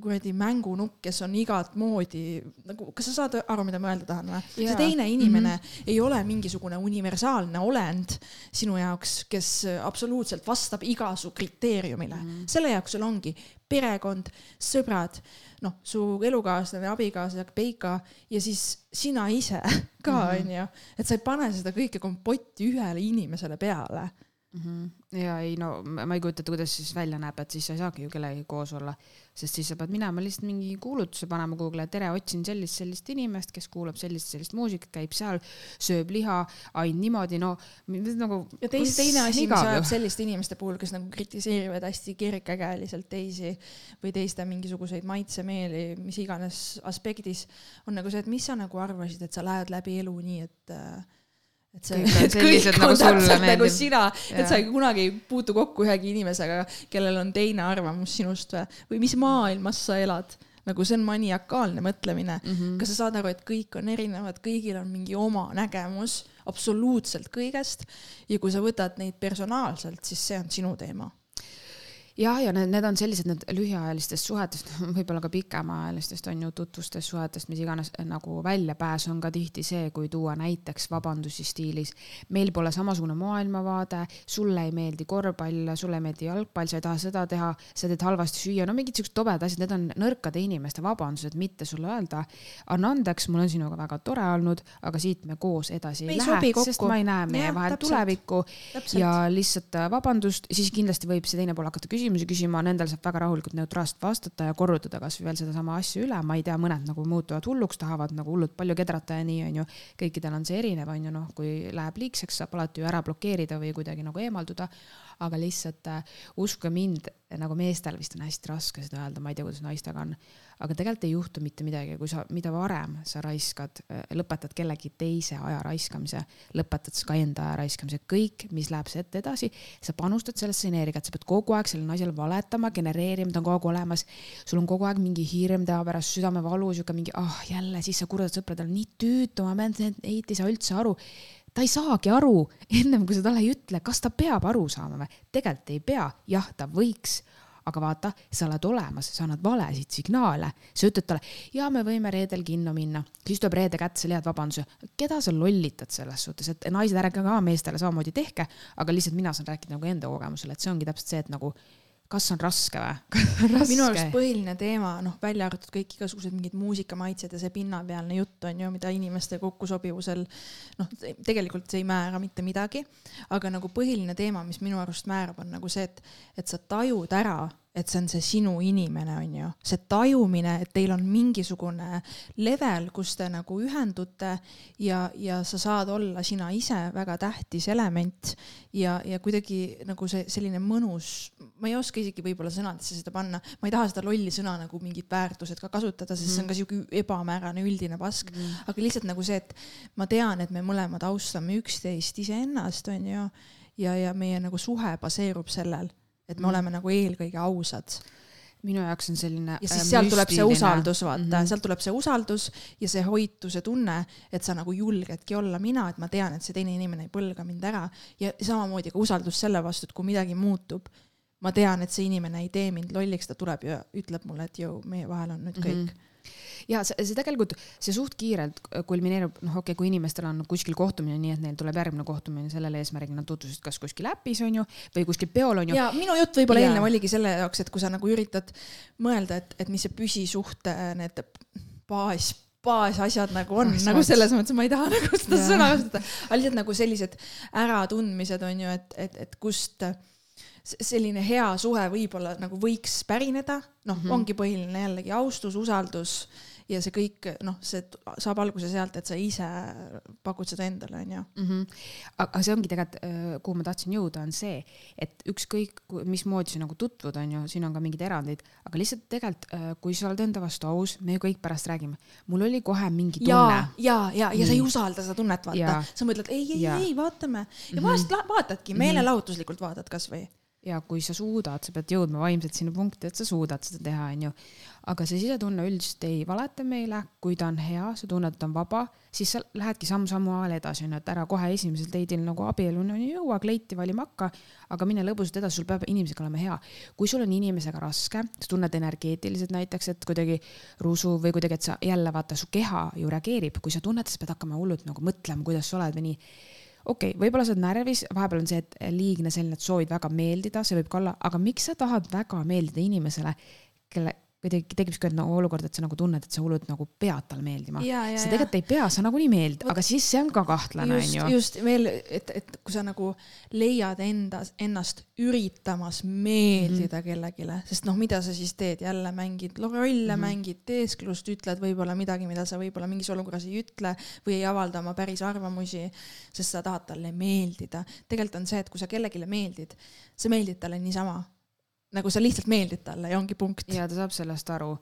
[SPEAKER 2] kuradi mängunukk, kes on igat moodi nagu, kas sa saad aru, mida ma öelda tahan või? see teine inimene mm -hmm. ei ole mingisugune universaalne olend sinu jaoks, kes absoluutselt vastab igasu kriteeriumile mm. -hmm. selle jaoks sul ongi perekond, sõbrad, noh, su elukaaslane, abikaasa, peika ja siis sina ise ka mhm. onju, et sa ei pane seda kõike kompotti ühele inimesele peale
[SPEAKER 1] mm. -hmm. ja ei no ma ei kujuta ette, kuidas siis välja näeb, et siis sa ei saagi ju kellegagi koos olla, sest siis sa pead minema lihtsalt mingi kuulutuse panema Google'i, tere, otsin sellist, sellist inimest, kes kuulab sellist, sellist muusikat, käib seal, sööb liha, ainult niimoodi, no nagu.
[SPEAKER 2] ja teis, teine asi, mis ajab selliste inimeste puhul, kes nagu kritiseerivad hästi kergekäeliselt teisi või teiste mingisuguseid maitsemeeli, mis iganes aspektis, on nagu see, et mis sa nagu arvasid, et sa lähed läbi elu nii, et äh, et see, et kõik on nagu täpselt nagu sina, et sa kunagi ei puutu kokku ühegi inimesega, kellel on teine arvamus sinust või, või mis maailmas sa elad. Nagu see on maniakaalne mõtlemine. Mm. -hmm. kas sa saad aru, et kõik on erinevad, kõigil on mingi oma nägemus absoluutselt kõigest? Ja kui sa võtad neid personaalselt, siis see on sinu teema
[SPEAKER 1] jah, ja need, need on sellised need lühiajalistest suhetest, võib-olla ka pikemaajalistest on ju tutvustest suhetest, mis iganes nagu väljapääs on ka tihti see, kui tuua näiteks vabandusi stiilis. meil pole samasugune maailmavaade, sulle ei meeldi korvpall, sulle ei meeldi jalgpall, sa ei taha seda teha, sa teed halvasti süüa, no mingid siuksed tobedad asjad, need on nõrkade inimeste vabandused, mitte sulle öelda. anna andeks, mul on sinuga väga tore olnud, aga siit me koos edasi ei, ei lähe, sest ma ei näe meie vahel tulevikku täpselt. ja lihtsalt vabandust, siis kindlasti võib see teine pool hakata küsima küsimusi küsima, nendel saab väga rahulikult neutraalselt vastata ja korrutada kasvõi veel sedasama asja üle, ma ei tea, mõned nagu muutuvad hulluks, tahavad nagu hullult palju kedrata ja nii onju. kõikidel on see erinev onju, noh, kui läheb liigseks, saab alati ju ära blokeerida või kuidagi nagu eemalduda. Aga lihtsalt äh, uskuge mind, nagu meestel vist on hästi raske seda öelda, ma ei tea, kuidas naistega on, aga tegelikult ei juhtu mitte midagi, kui sa, mida varem sa raiskad, äh, lõpetad kellegi teise aja raiskamise, lõpetad ka enda aja raiskamise, kõik, mis läheb sealt edasi, sa panustad sellesse energiat, sa pead kogu aeg sellele naisele valetama, genereerima, ta on kogu aeg olemas. sul on kogu aeg mingi hirm tema pärast, südamevalu, sihuke mingi, ah oh, jälle, siis sa kurdad sõpradele, nii tüütu, ma pean, neid ei saa üldse aru ta ei saagi aru, ennem kui sa talle ei ütle, kas ta peab aru saama või. tegelikult ei pea, jah, ta võiks, aga vaata, sa oled olemas, sa annad valesid signaale. sa ütled talle, ja me võime reedel kinno minna, siis tuleb reede kätte, sa leiad vabanduse. keda sa lollitad selles suhtes, et naised, ärge ka meestele samamoodi tehke, aga lihtsalt mina saan rääkida nagu enda kogemusel, et see ongi täpselt see, et nagu kas on raske või
[SPEAKER 2] minu arust põhiline teema, noh, välja arvatud kõik igasugused mingid muusikamaitsed ja see pinnapealne jutt on ju, mida inimeste kokkusobivusel noh, tegelikult see ei määra mitte midagi. aga nagu põhiline teema, mis minu arust määrab, on nagu see, et, et sa tajud ära et see on see sinu inimene, on ju, see tajumine, et teil on mingisugune level, kus te nagu ühendute ja, ja sa saad olla sina ise väga tähtis element ja, ja kuidagi nagu see selline mõnus, ma ei oska isegi võib-olla sõnadesse seda panna, ma ei taha seda lolli sõna nagu mingid väärtused ka kasutada, sest mm. see on ka siuke ebamäärane üldine pask mm., aga lihtsalt nagu see, et ma tean, et me mõlemad austame üksteist iseennast, on ju, ja, ja meie nagu suhe baseerub sellel et me mm. oleme nagu eelkõige ausad
[SPEAKER 1] minu jaoks on selline.
[SPEAKER 2] ja siis äh, sealt tuleb see usaldus, vaata mm, -hmm. sealt tuleb see usaldus ja see hoituse tunne, et sa nagu julgedki olla mina, et ma tean, et see teine inimene ei põlga mind ära ja samamoodi ka usaldus selle vastu, et kui midagi muutub, ma tean, et see inimene ei tee mind lolliks, ta tuleb ja ütleb mulle, et jõu, meie vahel on nüüd kõik mm. -hmm
[SPEAKER 1] ja see, see tegelikult, see suht kiirelt kulmineerub, noh, okei okay,, kui inimestel on kuskil kohtumine, nii et neil tuleb järgmine kohtumine sellel eesmärgil, nad tutvusid kas kuskil äpis on ju või kuskil peol on ju.
[SPEAKER 2] ja minu jutt võib-olla ja... eelnev oligi selle jaoks, et kui sa nagu üritad mõelda, et, et mis see püsisuhte need baas baasasjad nagu on, nagu selles mõttes ma ei taha nagu seda sõna kasutada, aga lihtsalt nagu sellised äratundmised on ju, et, et, et kust selline hea suhe võib-olla nagu võiks pärineda, noh mm -hmm., ongi põhiline jällegi austus, usaldus ja see kõik noh, see saab alguse sealt, et sa ise pakud seda endale, onju.
[SPEAKER 1] Mhm. aga see ongi tegelikult, kuhu ma tahtsin jõuda, on see, et ükskõik mismoodi sa nagu tutvud, onju, siin on ka mingeid erandeid, aga lihtsalt tegelikult, kui sa oled enda vastu aus, me ju kõik pärast räägime, mul oli kohe mingi tunne.
[SPEAKER 2] ja, ja, ja, ja sa ei usalda seda tunnet, vaata, sa mõtled ei, ei, ei, vaatame ja mm -hmm. vahest vaatadki meelelahutuslikult vaatad kasvõi
[SPEAKER 1] ja kui sa suudad, sa pead jõudma vaimselt sinna punkti, et sa suudad seda teha, onju. aga see sisetunne üldiselt ei valeta meile, kui ta on hea, sa tunned, et ta on vaba, siis sa lähedki samm-sammu haaval edasi, onju, et ära kohe esimesel date'il nagu abieluni ei jõua, kleiti valima hakka, aga mine lõbusalt edasi, sul peab inimesega olema hea. kui sul on inimesega raske, sa tunned energeetiliselt näiteks, et kuidagi rusu või kuidagi, et sa jälle vaata, su keha ju reageerib, kui sa tunned, sa pead hakkama hullult nagu mõtlema, kuidas sa oled või nii okei okay,, võib-olla sa oled närvis, vahepeal on see, et liigne selline, et soovid väga meeldida, see võib ka olla, aga miks sa tahad väga meeldida inimesele, kelle, kuidagi tekib siuke nagu olukord, et sa nagu tunned, et sa hullult nagu pead talle meeldima. sa tegelikult ei pea, sa nagunii meeldid, aga siis see on ka kahtlane, onju.
[SPEAKER 2] just veel, et, et kui sa nagu leiad endas, ennast üritamas meeldida mm -hmm. kellelegi, sest noh, mida sa siis teed, jälle mängid rolle mm, -hmm. mängid teesklust, ütled võib-olla midagi, mida sa võib-olla mingis olukorras ei ütle või ei avalda oma päris arvamusi, sest sa tahad talle meeldida. tegelikult on see, et kui sa kellelegi meeldid, sa meeldid talle niisama nagu sa lihtsalt meeldid talle ja ongi punkt.
[SPEAKER 1] ja ta saab sellest aru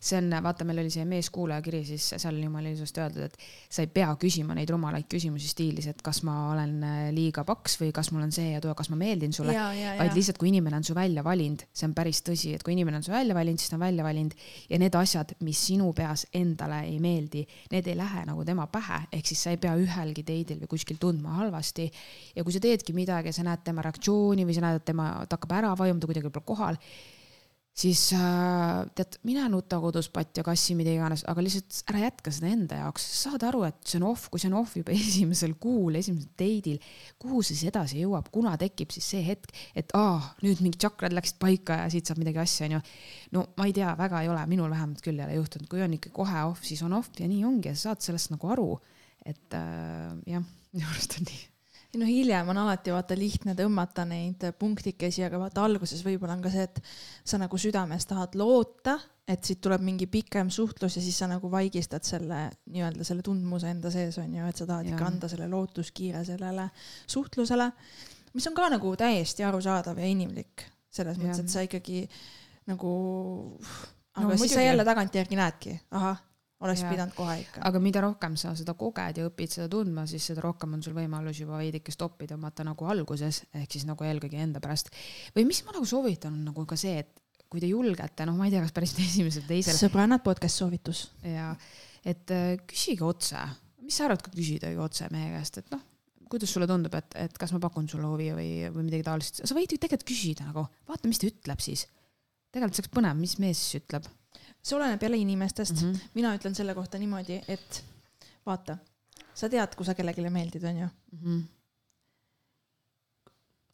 [SPEAKER 1] see on, vaata, meil oli see meeskuulaja kiri, siis seal oli jumala ilusasti öeldud, et sa ei pea küsima neid rumalaid küsimusi stiilis, et kas ma olen äh, liiga paks või kas mul on see ja too, kas ma meeldin sulle. vaid lihtsalt, kui inimene on su välja valinud, see on päris tõsi, et kui inimene on su välja valinud, siis ta on välja valinud ja need asjad, mis sinu peas endale ei meeldi, need ei lähe nagu tema pähe, ehk siis sa ei pea ühelgi teidil või kuskil tundma halvasti. ja kui sa teedki midagi ja sa näed tema reaktsiooni või sa näed, et tema, ta hakkab ära vajuma, ta kuidagi pole kohal siis äh, tead, mine nuta kodus patja, kassi, mida iganes, aga lihtsalt ära jätka seda enda jaoks, saad aru, et see on off, kui see on off juba esimesel kuul, esimesel date'il, kuhu see siis edasi jõuab, kuna tekib siis see hetk, et aa, nüüd mingid tšakrad läksid paika ja siit saab midagi asja, onju. no ma ei tea, väga ei ole, minul vähemalt küll ei ole juhtunud, kui on ikka kohe off, siis on off ja nii ongi ja sa saad sellest nagu aru, et äh, jah, minu arust on nii
[SPEAKER 2] no hiljem on alati vaata lihtne tõmmata neid punktikesi, aga vaata alguses võib-olla on ka see, et sa nagu südames tahad loota, et siit tuleb mingi pikem suhtlus ja siis sa nagu vaigistad selle nii-öelda selle tundmuse enda sees on ju, et sa tahad ikka anda selle lootuskiire sellele suhtlusele, mis on ka nagu täiesti arusaadav ja inimlik selles mõttes, et sa ikkagi nagu aga no, siis muidugi. sa jälle tagantjärgi näedki, ahah oleks ja. pidanud kohe ikka.
[SPEAKER 1] aga mida rohkem sa seda koged ja õpid seda tundma, siis seda rohkem on sul võimalus juba veidike stoppi tõmmata nagu alguses, ehk siis nagu eelkõige enda pärast. või mis ma nagu soovitan, on nagu ka see, et kui te julgete, noh, ma ei tea, kas päris esimesel, teisel.
[SPEAKER 2] sõbrannad podcast soovitus.
[SPEAKER 1] ja, et äh, küsige otse, mis sa arvad, kui küsidagi otse meie käest, et noh, kuidas sulle tundub, et, et kas ma pakun sulle huvi või, või midagi taolist, sa võid ju tegelikult küsida nagu, vaata, mis ta ütleb siis. tegelikult see oleks põnev, mis mees siis ütleb
[SPEAKER 2] see oleneb jälle inimestest mm. -hmm. mina ütlen selle kohta niimoodi, et vaata, sa tead, kui sa kellelegi meeldid, onju mm. -hmm.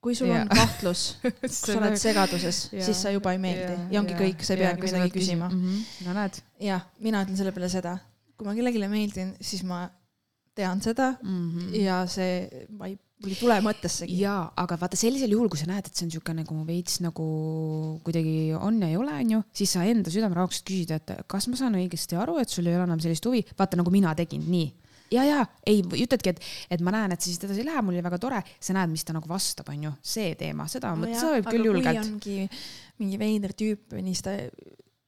[SPEAKER 2] kui sul yeah. on kahtlus sa oled segaduses yeah., siis sa juba ei meeldi yeah. ja ongi yeah. kõik, sa ei yeah. peagi midagi küsima
[SPEAKER 1] mm. -hmm. no näed.
[SPEAKER 2] jah, mina ütlen selle peale seda, kui ma kellelegi meeldin, siis ma tean seda mm -hmm. ja see, ma ei mul ei tule mõttessegi.
[SPEAKER 1] jaa, aga vaata sellisel juhul, kui sa näed, et see on niisugune nagu veits nagu kuidagi on ja ei ole, onju, siis sa enda südamerahuks küsid, et kas ma saan õigesti aru, et sul ei ole enam sellist huvi, vaata nagu mina tegin, nii ja, ja ei, ütledki, et, et ma näen, et see siit edasi ei lähe, mul oli väga tore, sa näed, mis ta nagu vastab, onju, see teema, seda no, mõt, seda võib küll julgelt.
[SPEAKER 2] mingi veider tüüp nii, siis ta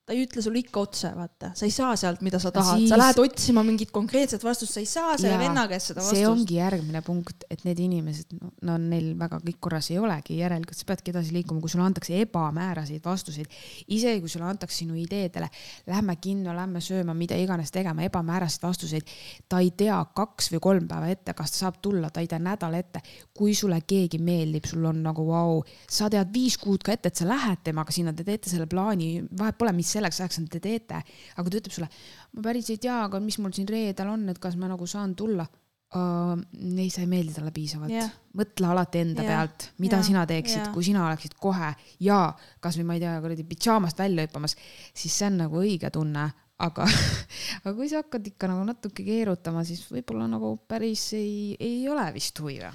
[SPEAKER 2] ta ei ütle sulle ikka otse, vaata, sa ei saa sealt, mida sa tahad siis..., sa lähed otsima mingit konkreetset vastust, sa ei saa selle venna käest seda vastust.
[SPEAKER 1] see ongi järgmine punkt, et need inimesed, no, no neil väga kõik korras ei olegi, järelikult sa peadki edasi liikuma, kui sulle antakse ebamääraseid vastuseid. isegi kui sulle antakse sinu ideedele, lähme kinno, lähme sööma, mida iganes tegema, ebamääraseid vastuseid. ta ei tea kaks või kolm päeva ette, kas ta saab tulla, ta ei tea nädal ette. kui sulle keegi meeldib, sul on nagu vau wow., sa tead viis kuud ka ette, et sa lähed temaga sinna, te teete selle plaani, vahet pole, mis selleks ajaks te teete, aga ta ütleb sulle, ma päris ei tea, aga mis mul siin reedel on, et kas ma nagu saan tulla uh,. ei, sa ei meeldi talle piisavalt yeah.. mõtle alati enda yeah. pealt, mida yeah. sina teeksid yeah., kui sina oleksid kohe ja kasvõi ma ei tea, kuradi pidžaamast välja hüppamas, siis see on nagu õige tunne, aga aga kui sa hakkad ikka nagu natuke keerutama, siis võib-olla nagu päris ei, ei ole vist huvi või?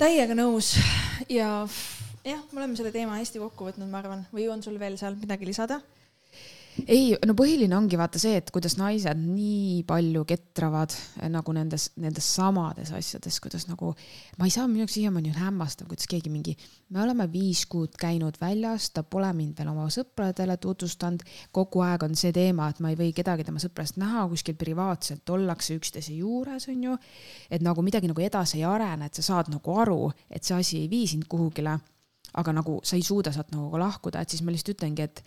[SPEAKER 2] täiega nõus ja jah, me oleme selle teema hästi kokku võtnud, ma arvan, või on sul veel seal midagi lisada?
[SPEAKER 1] Ei, no põhiline ongi vaata see, et kuidas naised nii palju ketravad eh, nagu nendes, nendes samades asjades, kuidas nagu, ma ei saa, minu jaoks siiamaani on hämmastav, kuidas keegi mingi, me oleme viis kuud käinud väljas, ta pole mind veel oma sõpradele tutvustanud, kogu aeg on see teema, et ma ei või kedagi tema sõpradest näha, kuskil privaatselt ollakse üksteise juures, onju. et nagu midagi nagu edasi ei arene, et sa saad nagu aru, et see asi ei vii sind kuhugile aga nagu sa ei suuda sealt nagu lahkuda, et siis ma lihtsalt ütlengi, et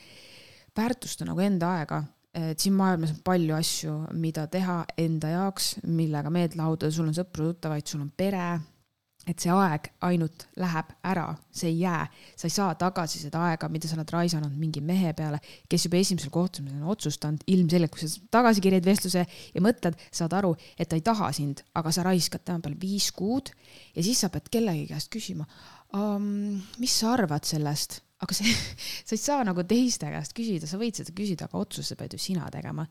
[SPEAKER 1] väärtusta nagu enda aega. Et siin maailmas on palju asju, mida teha enda jaoks, millega meelt lahutada, sul on sõpru-tuttavaid, sul on pere. et see aeg ainult läheb ära, see ei jää, sa ei saa tagasi seda aega, mida sa oled raisanud mingi mehe peale, kes juba esimesel kohtumisel on otsustanud, ilmselgelt, kui sa tagasi kirjad vestluse ja mõtled, saad aru, et ta ei taha sind, aga sa raiskad tema peale viis kuud ja siis sa pead kellegi käest küsima um,, mis sa arvad sellest aga see, sa ei saa nagu teiste käest küsida, sa võid seda küsida, aga otsuse pead ju sina tegema.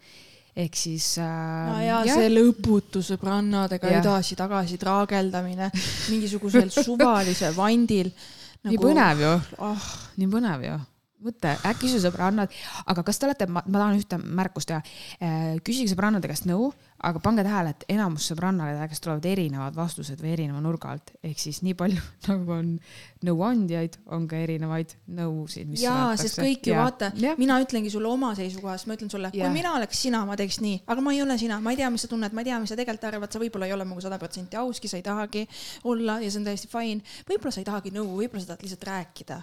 [SPEAKER 1] ehk siis äh,.
[SPEAKER 2] no ja, ja see lõputu sõbrannadega edasi-tagasi traageldamine mingisugusel suvalisel vandil
[SPEAKER 1] nagu.... nii põnev ju oh., nii põnev ju mõtle, äkki su sõbrannad, aga kas te olete, ma tahan ühte märkust teha. Äh, küsige sõbrannade käest nõu, aga pange tähele, et enamus sõbrannade käest tulevad erinevad vastused või erineva nurga alt, ehk siis nii palju nagu on nõuandjaid, on ka erinevaid nõusid.
[SPEAKER 2] jaa, sest kõik ju ja. vaata, mina ütlengi sulle oma seisukohast, ma ütlen sulle, kui mina oleks sina, ma teeks nii, aga ma ei ole sina, ma ei tea, mis sa tunned, ma ei tea, mis sa tegelikult arvad, sa võib-olla ei ole minuga sada protsenti auski, sa ei tahagi olla ja see on täiesti fine. võib-olla sa ei tahagi nõu, võib-olla sa tahad lihtsalt rääkida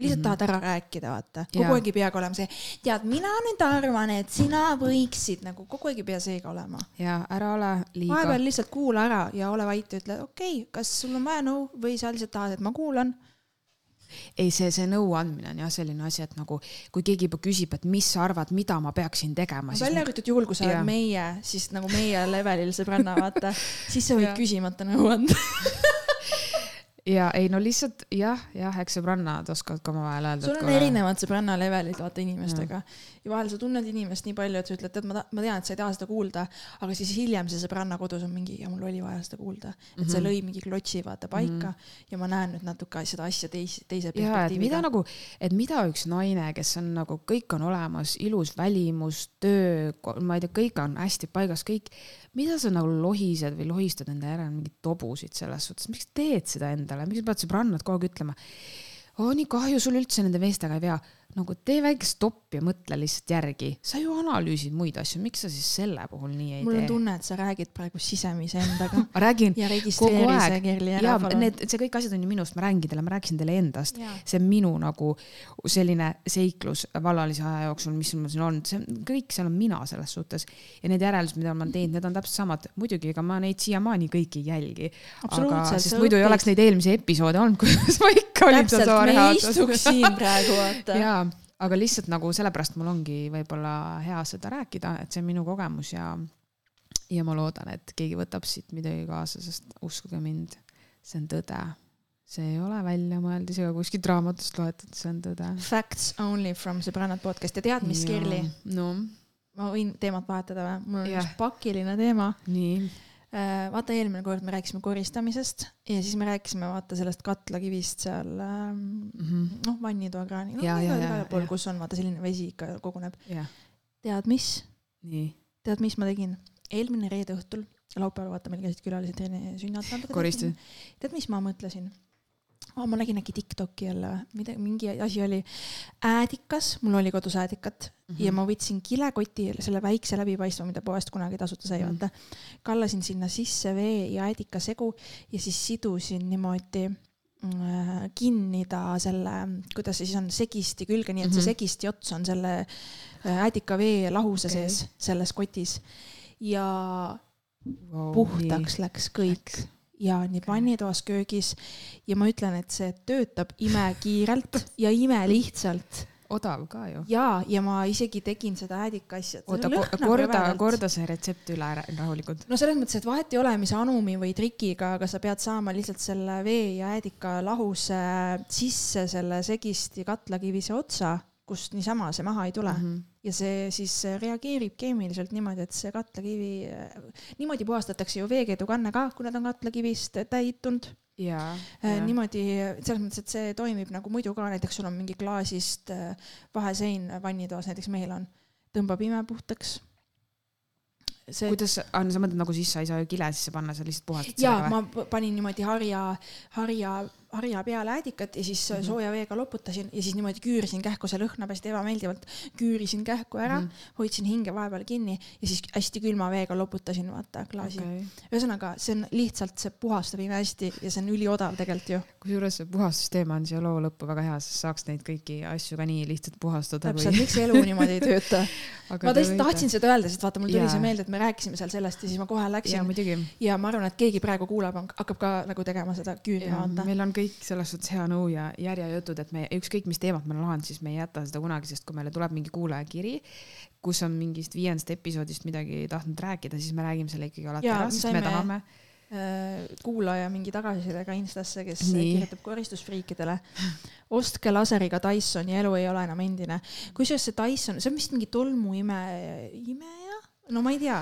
[SPEAKER 2] lihtsalt mm -hmm. tahad ära rääkida, vaata. kogu aeg ei peagi olema see, tead, mina nüüd arvan, et sina võiksid nagu kogu aeg ei pea seega olema.
[SPEAKER 1] ja ära ole liiga.
[SPEAKER 2] vahepeal lihtsalt kuula ära ja ole vait ja ütle, okei okay,, kas sul on vaja nõu või sa lihtsalt tahad, et ma kuulan
[SPEAKER 1] ei, see, see nõuandmine on jah selline asi, et nagu kui keegi juba küsib, et mis sa arvad, mida ma peaksin tegema.
[SPEAKER 2] välja arvatud juhul, kui sa oled meie, siis nagu meie levelil sõbranna, vaata, siis sa võid küsimata nõu anda
[SPEAKER 1] ja ei no lihtsalt jah, jah, eks sõbrannad oskavad ka omavahel öelda.
[SPEAKER 2] sul on kohe... erinevad sõbranna levelid vaata inimestega ja. ja vahel sa tunned inimest nii palju, et sa ütled, tead, ma, ma tean, et sa ei taha seda kuulda, aga siis hiljem see sõbranna kodus on mingi ja mul oli vaja seda kuulda, et mm -hmm. see lõi mingi klotsi vaata paika mm -hmm. ja ma näen nüüd natuke seda asja teise, teise perspektiiviga.
[SPEAKER 1] mida nagu, et mida üks naine, kes on nagu kõik on olemas, ilus välimus, töö, ma ei tea, kõik on hästi paigas, kõik mida sa nagu lohised või lohistad enda järel mingeid tobusid selles suhtes, miks teed seda endale, miks pead sõbrannad kogu aeg ütlema? oo, nii kahju, sul üldse nende meestega ei pea nagu tee väike stopp ja mõtle lihtsalt järgi, sa ju analüüsid muid asju, miks sa siis selle puhul nii ei
[SPEAKER 2] mul
[SPEAKER 1] tee?
[SPEAKER 2] mul on tunne, et sa räägid praegu sisemise endaga.
[SPEAKER 1] Räägin
[SPEAKER 2] ja kogu aeg.
[SPEAKER 1] ja need, see kõik asjad on ju minust, ma räägin teile, ma rääkisin teile endast, see on minu nagu selline seiklus vallalise aja jooksul, mis mul siin olnud, see kõik seal on mina selles suhtes. Ja need järeldused, mida ma olen teinud, need on täpselt samad, muidugi, ega ma neid siiamaani kõiki ei jälgi. aga, sest muidu õpid... ei oleks neid eelmisi episoode olnud, kus ma ikka olin
[SPEAKER 2] haatas. me ei istuks siin praegu, vaata
[SPEAKER 1] aga lihtsalt nagu sellepärast mul ongi võib-olla hea seda rääkida, et see on minu kogemus ja, ja ma loodan, et keegi võtab siit midagi kaasa, sest uskuge mind, see on tõde. see ei ole välja mõeldud ega kuskilt raamatust loetud, see on tõde.
[SPEAKER 2] Facts only from Sõbrannad podcast ja tead, mis, Kirli?
[SPEAKER 1] no
[SPEAKER 2] ma võin teemat vahetada või? mul on üks pakiline teema.
[SPEAKER 1] nii
[SPEAKER 2] vaata, eelmine kord me rääkisime koristamisest ja siis me rääkisime vaata sellest katlakivist seal mm -hmm. noh, vannitoakraani, noh igal pool, kus on vaata selline vesi ikka koguneb. tead mis? tead, mis ma tegin? eelmine reede õhtul, laupäeval vaata, meil käisid külalised sünnad.
[SPEAKER 1] koristasid?
[SPEAKER 2] tead, mis ma mõtlesin? Oh, ma nägin äkki Tiktoki jälle, midagi, mingi asi oli äädikas, mul oli kodus äädikat mm -hmm. ja ma võtsin kilekoti, selle väikse läbipaistva, mida poest kunagi tasuta sai mm, -hmm. vaata. kallasin sinna sisse vee ja äädika segu ja siis sidusin niimoodi äh, kinni ta selle, kuidas see siis on, segisti külge, nii et mm -hmm. see mhm. segisti ots on selle äh, äädika vee lahuse okay. sees selles kotis ja wow, puhtaks nii. läks kõik Läks ja nii vannitoas, köögis ja ma ütlen, et see töötab imekiirelt ja imelihtsalt
[SPEAKER 1] odav ka ju.
[SPEAKER 2] ja, ja ma isegi tegin seda äädika asja.
[SPEAKER 1] oota, korda, korda see retsept üle rahulikult.
[SPEAKER 2] no selles mõttes, et vahet ei ole, mis anumi või trikiga, aga sa pead saama lihtsalt selle vee ja äädika lahuse sisse selle segisti katlakivise otsa kust niisama see maha ei tule mm. -hmm. Ja see siis reageerib keemiliselt niimoodi, et see katlakivi, niimoodi puhastatakse ju veekeedukanne ka, kui nad on katlakivist täitunud.
[SPEAKER 1] Ja,
[SPEAKER 2] äh, ja. niimoodi selles mõttes, et see toimib nagu muidu ka, näiteks sul on mingi klaasist äh, vahesein vannitoas, näiteks meil on, tõmbab imepuhtaks
[SPEAKER 1] see. kuidas, sa mõtled nagu sisse, ei saa ju kile sisse panna, sa lihtsalt puhastad
[SPEAKER 2] või? ma panin niimoodi harja, harja, harja peale äädikat ja siis mm -hmm. sooja veega loputasin ja siis niimoodi küürisin kähku, see lõhnab hästi ebameeldivalt. küürisin kähku ära mm, -hmm. hoidsin hinge vahepeal kinni ja siis hästi külma veega loputasin, vaata klaasi okay.. ühesõnaga, see on lihtsalt, see puhastab imehästi ja see on üliodav tegelikult ju
[SPEAKER 1] kusjuures see puhastusteema on siia loo lõppu väga hea, sest saaks neid kõiki asju ka nii lihtsalt puhastada.
[SPEAKER 2] täpselt või..., miks elu niimoodi ei tööta ma tõesti tahtsin seda öelda, sest vaata, mul tuli see meelde, et me rääkisime seal sellest ja siis ma kohe läksin.
[SPEAKER 1] ja,
[SPEAKER 2] ja ma arvan, et keegi praegu kuulab, hakkab ka nagu tegema seda küünima anda.
[SPEAKER 1] meil on kõik selles suhtes hea nõu ja järjejutud, et me ükskõik, mis teemat me lahanud, siis me ei jäta seda kunagi, sest kui meile tuleb mingi kuulajakiri, kus on mingist viiendast episoodist midagi tahtnud rääkida, siis me räägime selle ikkagi alati ja, ära, sest me tahame
[SPEAKER 2] Äh, kuulaja mingi tagasisidega Instasse, kes Nii. kirjutab koristusfriikidele. ostke laseriga Dysoni, elu ei ole enam endine. kusjuures see Dyson, see on vist mingi tolmuime, imeja? no ma ei tea.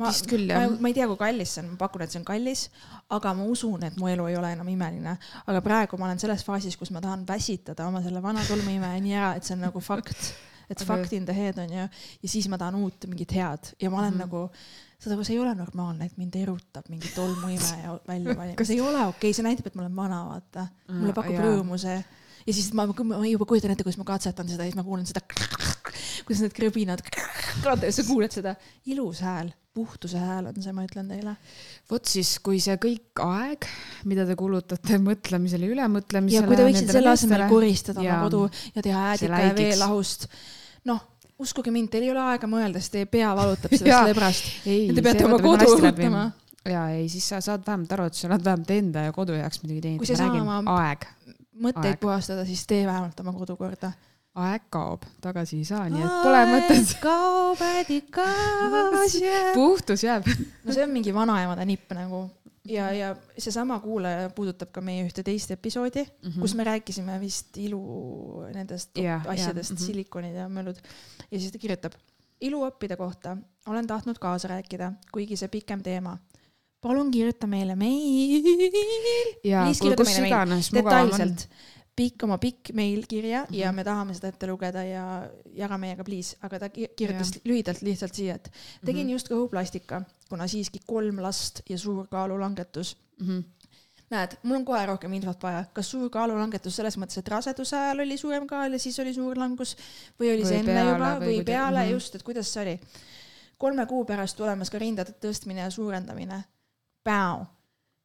[SPEAKER 2] Ma,
[SPEAKER 1] vist küll jah.
[SPEAKER 2] ma ei tea, kui kallis see on, ma pakun, et see on kallis, aga ma usun, et mu elu ei ole enam imeline. aga praegu ma olen selles faasis, kus ma tahan väsitada oma selle vana tolmuimeja nii ära, et see on nagu fakt, et okay. fact in the head on ju, ja siis ma tahan uut mingit head ja ma olen mm -hmm. nagu saad aru, see ei ole normaalne, et mind erutab mingi tolmuimeja välja valima, see ei ole okei okay,, see näitab, et ma olen vana, vaata. mulle pakub ja. rõõmu see. Ja siis ma, ma juba kujutan ette, kuidas ma katsetan seda ja siis ma kuulen seda, kuidas need krõbinad, sa kuuled seda, ilus hääl, puhtuse hääl on see, ma ütlen teile.
[SPEAKER 1] vot siis, kui see kõik aeg, mida te kulutate mõtlemisele, ülemõtlemisele.
[SPEAKER 2] ja kui te võiksite selle asemel koristada oma kodu ja teha äädika ja veelahust, noh uskuge mind, teil ei ole aega mõelda, sest teie pea valutab sellest lebrast. Te peate oma kodu õhutama.
[SPEAKER 1] ja ei, siis sa saad vähemalt aru, et sa oled vähemalt enda ja kodu jaoks midagi teinud.
[SPEAKER 2] kui sa ei saa oma aeg. Mõtteid aeg. puhastada, siis tee vähemalt oma kodu korda.
[SPEAKER 1] aeg kaob, tagasi ei saa, nii et pole mõtet.
[SPEAKER 2] kaob, ädikas
[SPEAKER 1] jääb. puhtus jääb.
[SPEAKER 2] no see on mingi vanaemade nipp nagu ja, ja seesama kuulaja puudutab ka meie ühte teist episoodi mm, -hmm. kus me rääkisime vist ilu nendest yeah, asjadest yeah, mm, -hmm. silikonid ja möllud. ja siis ta kirjutab, iluõppide kohta olen tahtnud kaasa rääkida, kuigi see pikem teema. Palun kirjuta meile meil.
[SPEAKER 1] ja, kus iganes mugavam on
[SPEAKER 2] pikk, oma pikk meil kirja mm -hmm. ja mhm. me tahame seda ette lugeda ja jaga meiega, please, aga ta kirjutas ja. lühidalt lihtsalt siia, et tegin mm -hmm. just kõhuplastika, kuna siiski kolm last ja suur kaalulangetus mm. -hmm näed, mul on kohe rohkem infot vaja, kas suur kaalulangetus selles mõttes, et raseduse ajal oli suurem kaal ja siis oli suur langus või oli või see enne peale, juba või, või peale mm -hmm. just, et kuidas see oli? kolme kuu pärast tulemas ka rindade tõstmine ja suurendamine. bow.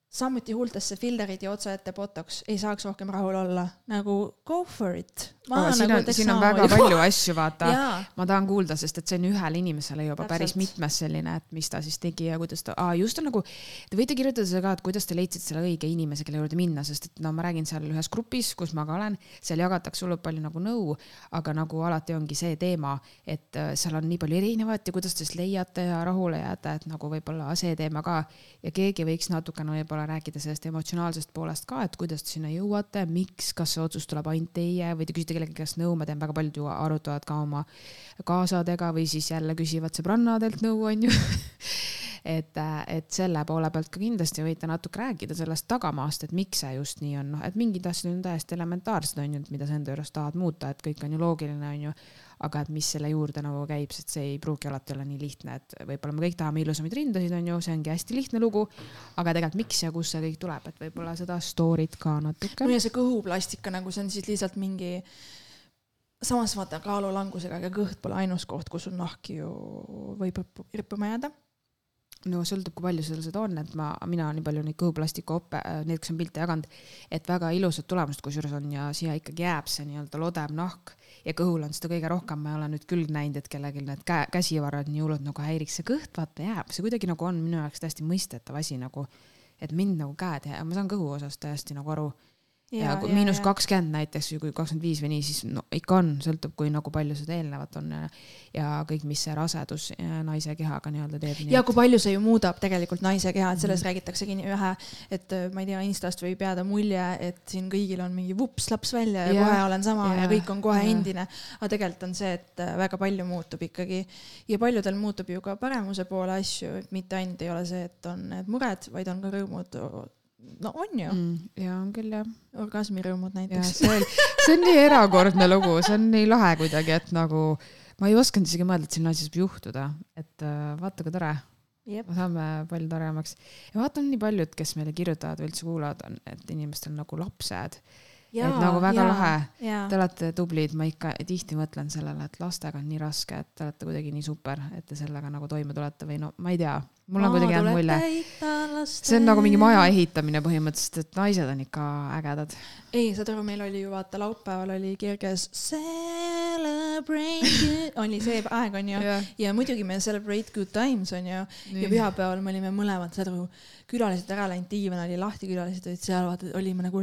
[SPEAKER 2] Samuti huultesse fillerid ja otsaette botox, ei saaks rohkem rahul olla, nagu go for it.
[SPEAKER 1] siin nagu on, siin on väga juba. palju asju, vaata. ma tahan kuulda, sest et see on ühele inimesele juba Täpselt. päris mitmes selline, et mis ta siis tegi ja kuidas ta, just on nagu, te võite kirjutada seda ka, et kuidas te leidsite selle õige inimese, kelle juurde minna, sest et no ma räägin seal ühes grupis, kus ma ka olen, seal jagatakse hullult palju nagu nõu, aga nagu alati ongi see teema, et äh, seal on nii palju erinevat ja kuidas te siis leiate ja rahule jääte, et nagu võib-olla see teema ka ja keegi võiks natukene võib-olla rääkida sellest emotsionaalsest poolest ka, et kuidas te sinna jõuate, miks, kas see otsus tuleb ainult teie või te küsite kellegi käest nõu, ma tean, väga paljud ju arutavad ka oma kaasadega või siis jälle küsivad sõbrannadelt nõu, onju et, et selle poole pealt ka kindlasti võite natuke rääkida sellest tagamaast, et miks see just nii on, noh, et mingid asjad on täiesti elementaarsed, on ju, et mida sa enda juures tahad muuta, et kõik on ju loogiline, on ju aga et mis selle juurde nagu käib, sest see ei pruugi alati olla nii lihtne, et võib-olla me kõik tahame ilusamaid rindasid, on ju, see ongi hästi lihtne lugu. aga tegelikult miks ja kust see kõik tuleb, et võib-olla seda story't ka natuke.
[SPEAKER 2] no ja see kõhuplastika nagu see on siis lihtsalt mingi samas vaata kaalulangusega, aga kõht pole ainus koht, kus sul nahk ju võib rippuma jääda
[SPEAKER 1] no sõltub, kui palju sul seda on, et ma, mina nii palju neid kõhuplastikuoppe, need, kes on pilte jaganud, et väga ilusad tulemused kusjuures on ja siia ikkagi jääb see nii-öelda lodev nahk. Ja kõhul on seda kõige rohkem, ma ei ole nüüd küll näinud, et kellelgi need käe, käsivarad nii hullult nagu häiriks, see kõht vaata jääb, see kuidagi nagu on minu jaoks täiesti mõistetav asi nagu, et mind nagu käed ja ma saan kõhu osas täiesti nagu aru ja, ja miinus kakskümmend näiteks või kui kakskümmend viis või nii, siis no ikka on, sõltub, kui nagu palju seda eelnevat on ja, ja kõik, mis see rasedus naise kehaga nii-öelda teeb.
[SPEAKER 2] ja kui palju see ju muudab tegelikult naise keha, et sellest mm. räägitaksegi nii vähe, et äh, ma ei tea, Instast võib jääda mulje, et siin kõigil on mingi vups laps välja ja, ja kohe olen sama ja, ja kõik on kohe ja. endine. aga tegelikult on see, et äh, väga palju muutub ikkagi ja paljudel muutub ju ka paremuse poole asju, et mitte ainult ei ole see, et on need mured, vaid on ka rõõmud no on ju mm,.
[SPEAKER 1] ja on küll jah.
[SPEAKER 2] orgasmirõõmud näiteks.
[SPEAKER 1] see on, see on nii erakordne lugu, see on nii lahe kuidagi, et nagu ma ei osanud isegi mõelda, et selline asi saab juhtuda, et uh, vaata kui tore. me saame palju taremaks ja vaata on nii paljud, kes meile kirjutavad või üldse kuulavad, on, et inimestel nagu lapsed. et nagu väga ja, lahe, te olete tublid, ma ikka tihti mõtlen sellele, et lastega on nii raske, et te olete kuidagi nii super, et te sellega nagu toime tulete või no ma ei tea mul on kuidagi jäänud mulje. see on nagu mingi maja ehitamine põhimõtteliselt, et naised on ikka ägedad.
[SPEAKER 2] ei, saad aru, meil oli ju vaata laupäeval oli kirjas celebrate, oli see aeg onju
[SPEAKER 1] Jah.
[SPEAKER 2] ja muidugi me celebrate good times onju ja pühapäeval me olime mõlemad, saad aru, külalised ära läinud, diivan oli lahti, külalised olid seal, vaata olime nagu,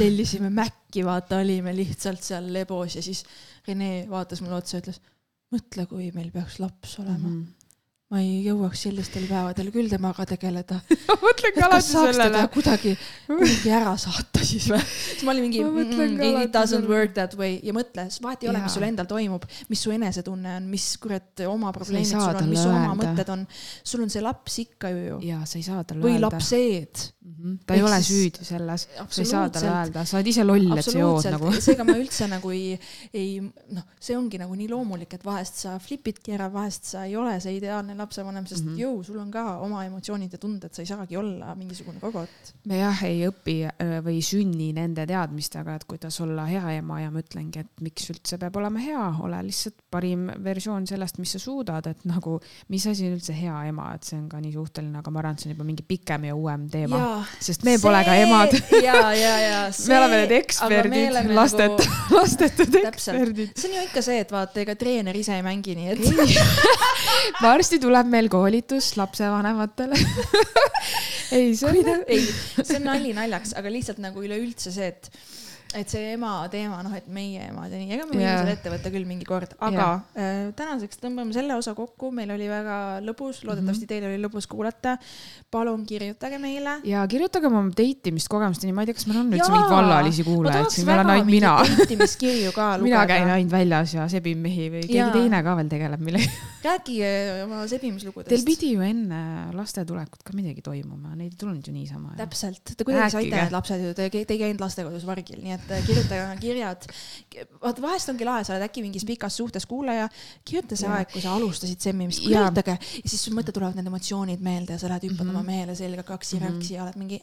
[SPEAKER 2] tellisime Maci, vaata olime lihtsalt seal lebos ja siis Rene vaatas mulle otsa, ütles mõtle, kui meil peaks laps olema mm. -hmm. Ma ei jõuaks sellistel päevadel küll temaga tegeleda. et kas saaks teda
[SPEAKER 1] sellele.
[SPEAKER 2] kuidagi, kuidagi ära saata siis või? siis ma olin mingi
[SPEAKER 1] Ma
[SPEAKER 2] mm,, it doesn't
[SPEAKER 1] sellele.
[SPEAKER 2] work that way ja mõtle, vahet ei ole, mis sul endal toimub, mis su enesetunne on, mis kurat oma probleemid sul on, mis su oma mõtted on. sul on see laps ikka ju,
[SPEAKER 1] ja sa ei saa talle
[SPEAKER 2] või lapsed.
[SPEAKER 1] Ta ei
[SPEAKER 2] Ehk
[SPEAKER 1] ole süüdi selles, sa ei saa talle öelda, sa oled ise loll, et sa jood nagu.
[SPEAKER 2] seega ma üldse nagu ei, ei noh, see ongi nagu nii loomulik, et vahest sa flipidki ära, vahest sa ei ole see ideaalne lapsevanem, sest mm
[SPEAKER 1] Mhm.
[SPEAKER 2] -hmm. jõu, sul on ka oma emotsioonid ja tunded, sa ei saagi olla mingisugune robot.
[SPEAKER 1] me jah ei õpi äh, või ei sünni nende teadmistega, et kuidas olla hea ema ja ma ütlengi, et miks üldse peab olema hea, ole lihtsalt parim versioon sellest, mis sa suudad, et nagu mis asi on üldse hea ema, et see on ka nii suhteline, aga ma arvan, et see on juba mingi pikem ja uuem teema, sest me pole ka emad.
[SPEAKER 2] ja, ja, ja.
[SPEAKER 1] me oleme need eksperdid, lastet
[SPEAKER 2] Nagu...
[SPEAKER 1] lastetud eksperdid.
[SPEAKER 2] see on ju ikka see, et vaata, ega treener ise ei mängi, nii et
[SPEAKER 1] varsti tuleb meil koolitus lapsevanematele. ei, see on.
[SPEAKER 2] ei, see on nali naljaks, aga lihtsalt nagu üleüldse see, et et see ema teema, noh, et meie emad ja nii, ega me võime
[SPEAKER 1] Jaa.
[SPEAKER 2] selle ette võtta küll mingi kord, aga äh, tänaseks tõmbame selle osa kokku, meil oli väga lõbus, loodetavasti
[SPEAKER 1] Mhm.
[SPEAKER 2] teil oli lõbus kuulata. palun kirjutage meile.
[SPEAKER 1] ja kirjutage oma date imist kogemusteni, ma ei tea, kas meil on üldse mingeid vallalisi kuulajaid, siin meil on ainult mina.
[SPEAKER 2] date-imiskirju ka
[SPEAKER 1] mina käin
[SPEAKER 2] lugeda.
[SPEAKER 1] ainult väljas ja sebin mehi või keegi
[SPEAKER 2] Jaa.
[SPEAKER 1] teine ka veel tegeleb millegagi.
[SPEAKER 2] rääkige oma sebimislugudest.
[SPEAKER 1] Teil pidi ju enne laste tulekut ka midagi toimuma, neid ei tulnud ju niisama.
[SPEAKER 2] täpselt, te kuidagi saite need lapsed ju, te, te ei käinud lastekodus vargil, nii et äh, kirjutage kirjad. vaata, vahest ongi lahe, sa oled äkki mingis pikas suhtes kuulaja, kirjuta see
[SPEAKER 1] Jaa.
[SPEAKER 2] aeg, kui sa alustasid semmimist, kirjutage ja siis sul mõte tulevad need emotsioonid meelde ja sa lähed hüppad mm. -hmm. oma mehele selga kaksi-räksi ja oled mingi.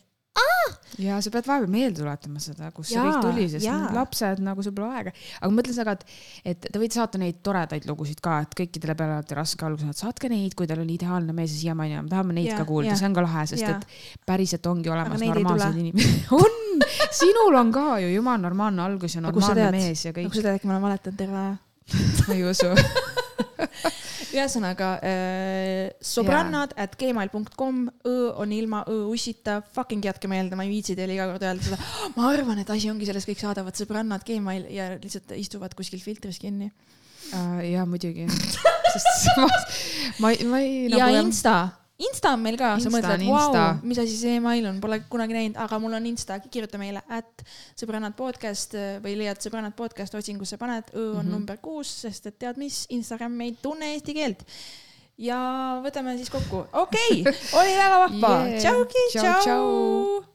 [SPEAKER 1] Ja sa pead vahepeal meelde tuletama seda, kust see kõik tuli, sest
[SPEAKER 2] jaa.
[SPEAKER 1] need lapsed nagu sul pole aega. aga ma mõtlen seda, et, et te võite saata neid toredaid lugusid ka, et kõikidele peale olete raske alguses, et saatke neid, kui teil on ideaalne mees ja siiamaani on, tahame neid
[SPEAKER 2] Jaa,
[SPEAKER 1] ka kuulda, see on ka lahe, sest
[SPEAKER 2] Jaa.
[SPEAKER 1] et päriselt ongi olemas normaalsed inimesed. on, sinul on ka ju jumala normaalne algus ja
[SPEAKER 2] Aga kust
[SPEAKER 1] normaalne mees ja kõik
[SPEAKER 2] nagu, sa tead, äkki ma olen valetanud terve aja.
[SPEAKER 1] ma ei usu.
[SPEAKER 2] ühesõnaga äh, sobrannad at gmail.com, õ on ilma õ ussita, fucking jätke meelde, ma ei viitsi teile iga kord öelda seda. ma arvan, et asi ongi selles kõik saadavad sõbrannad Gmail ja lihtsalt istuvad kuskil filtris kinni.
[SPEAKER 1] ja muidugi, sest ma, ma, ma ei
[SPEAKER 2] ja
[SPEAKER 1] nagu
[SPEAKER 2] Insta, Insta on meil ka, sa mõtled, vau mis asi see email on, pole kunagi näinud, aga mul on Insta, kirjuta meile, et sõbrannad podcast või leiad sõbrannad podcast otsingusse paned, õ on mm. -hmm. number kuus, sest et tead mis, Instagram ei tunne eesti keelt. ja võtame siis kokku, okei okay,, oli väga vahva
[SPEAKER 1] Yeah.
[SPEAKER 2] tšauki,
[SPEAKER 1] Tšau, tšau.
[SPEAKER 2] tšau.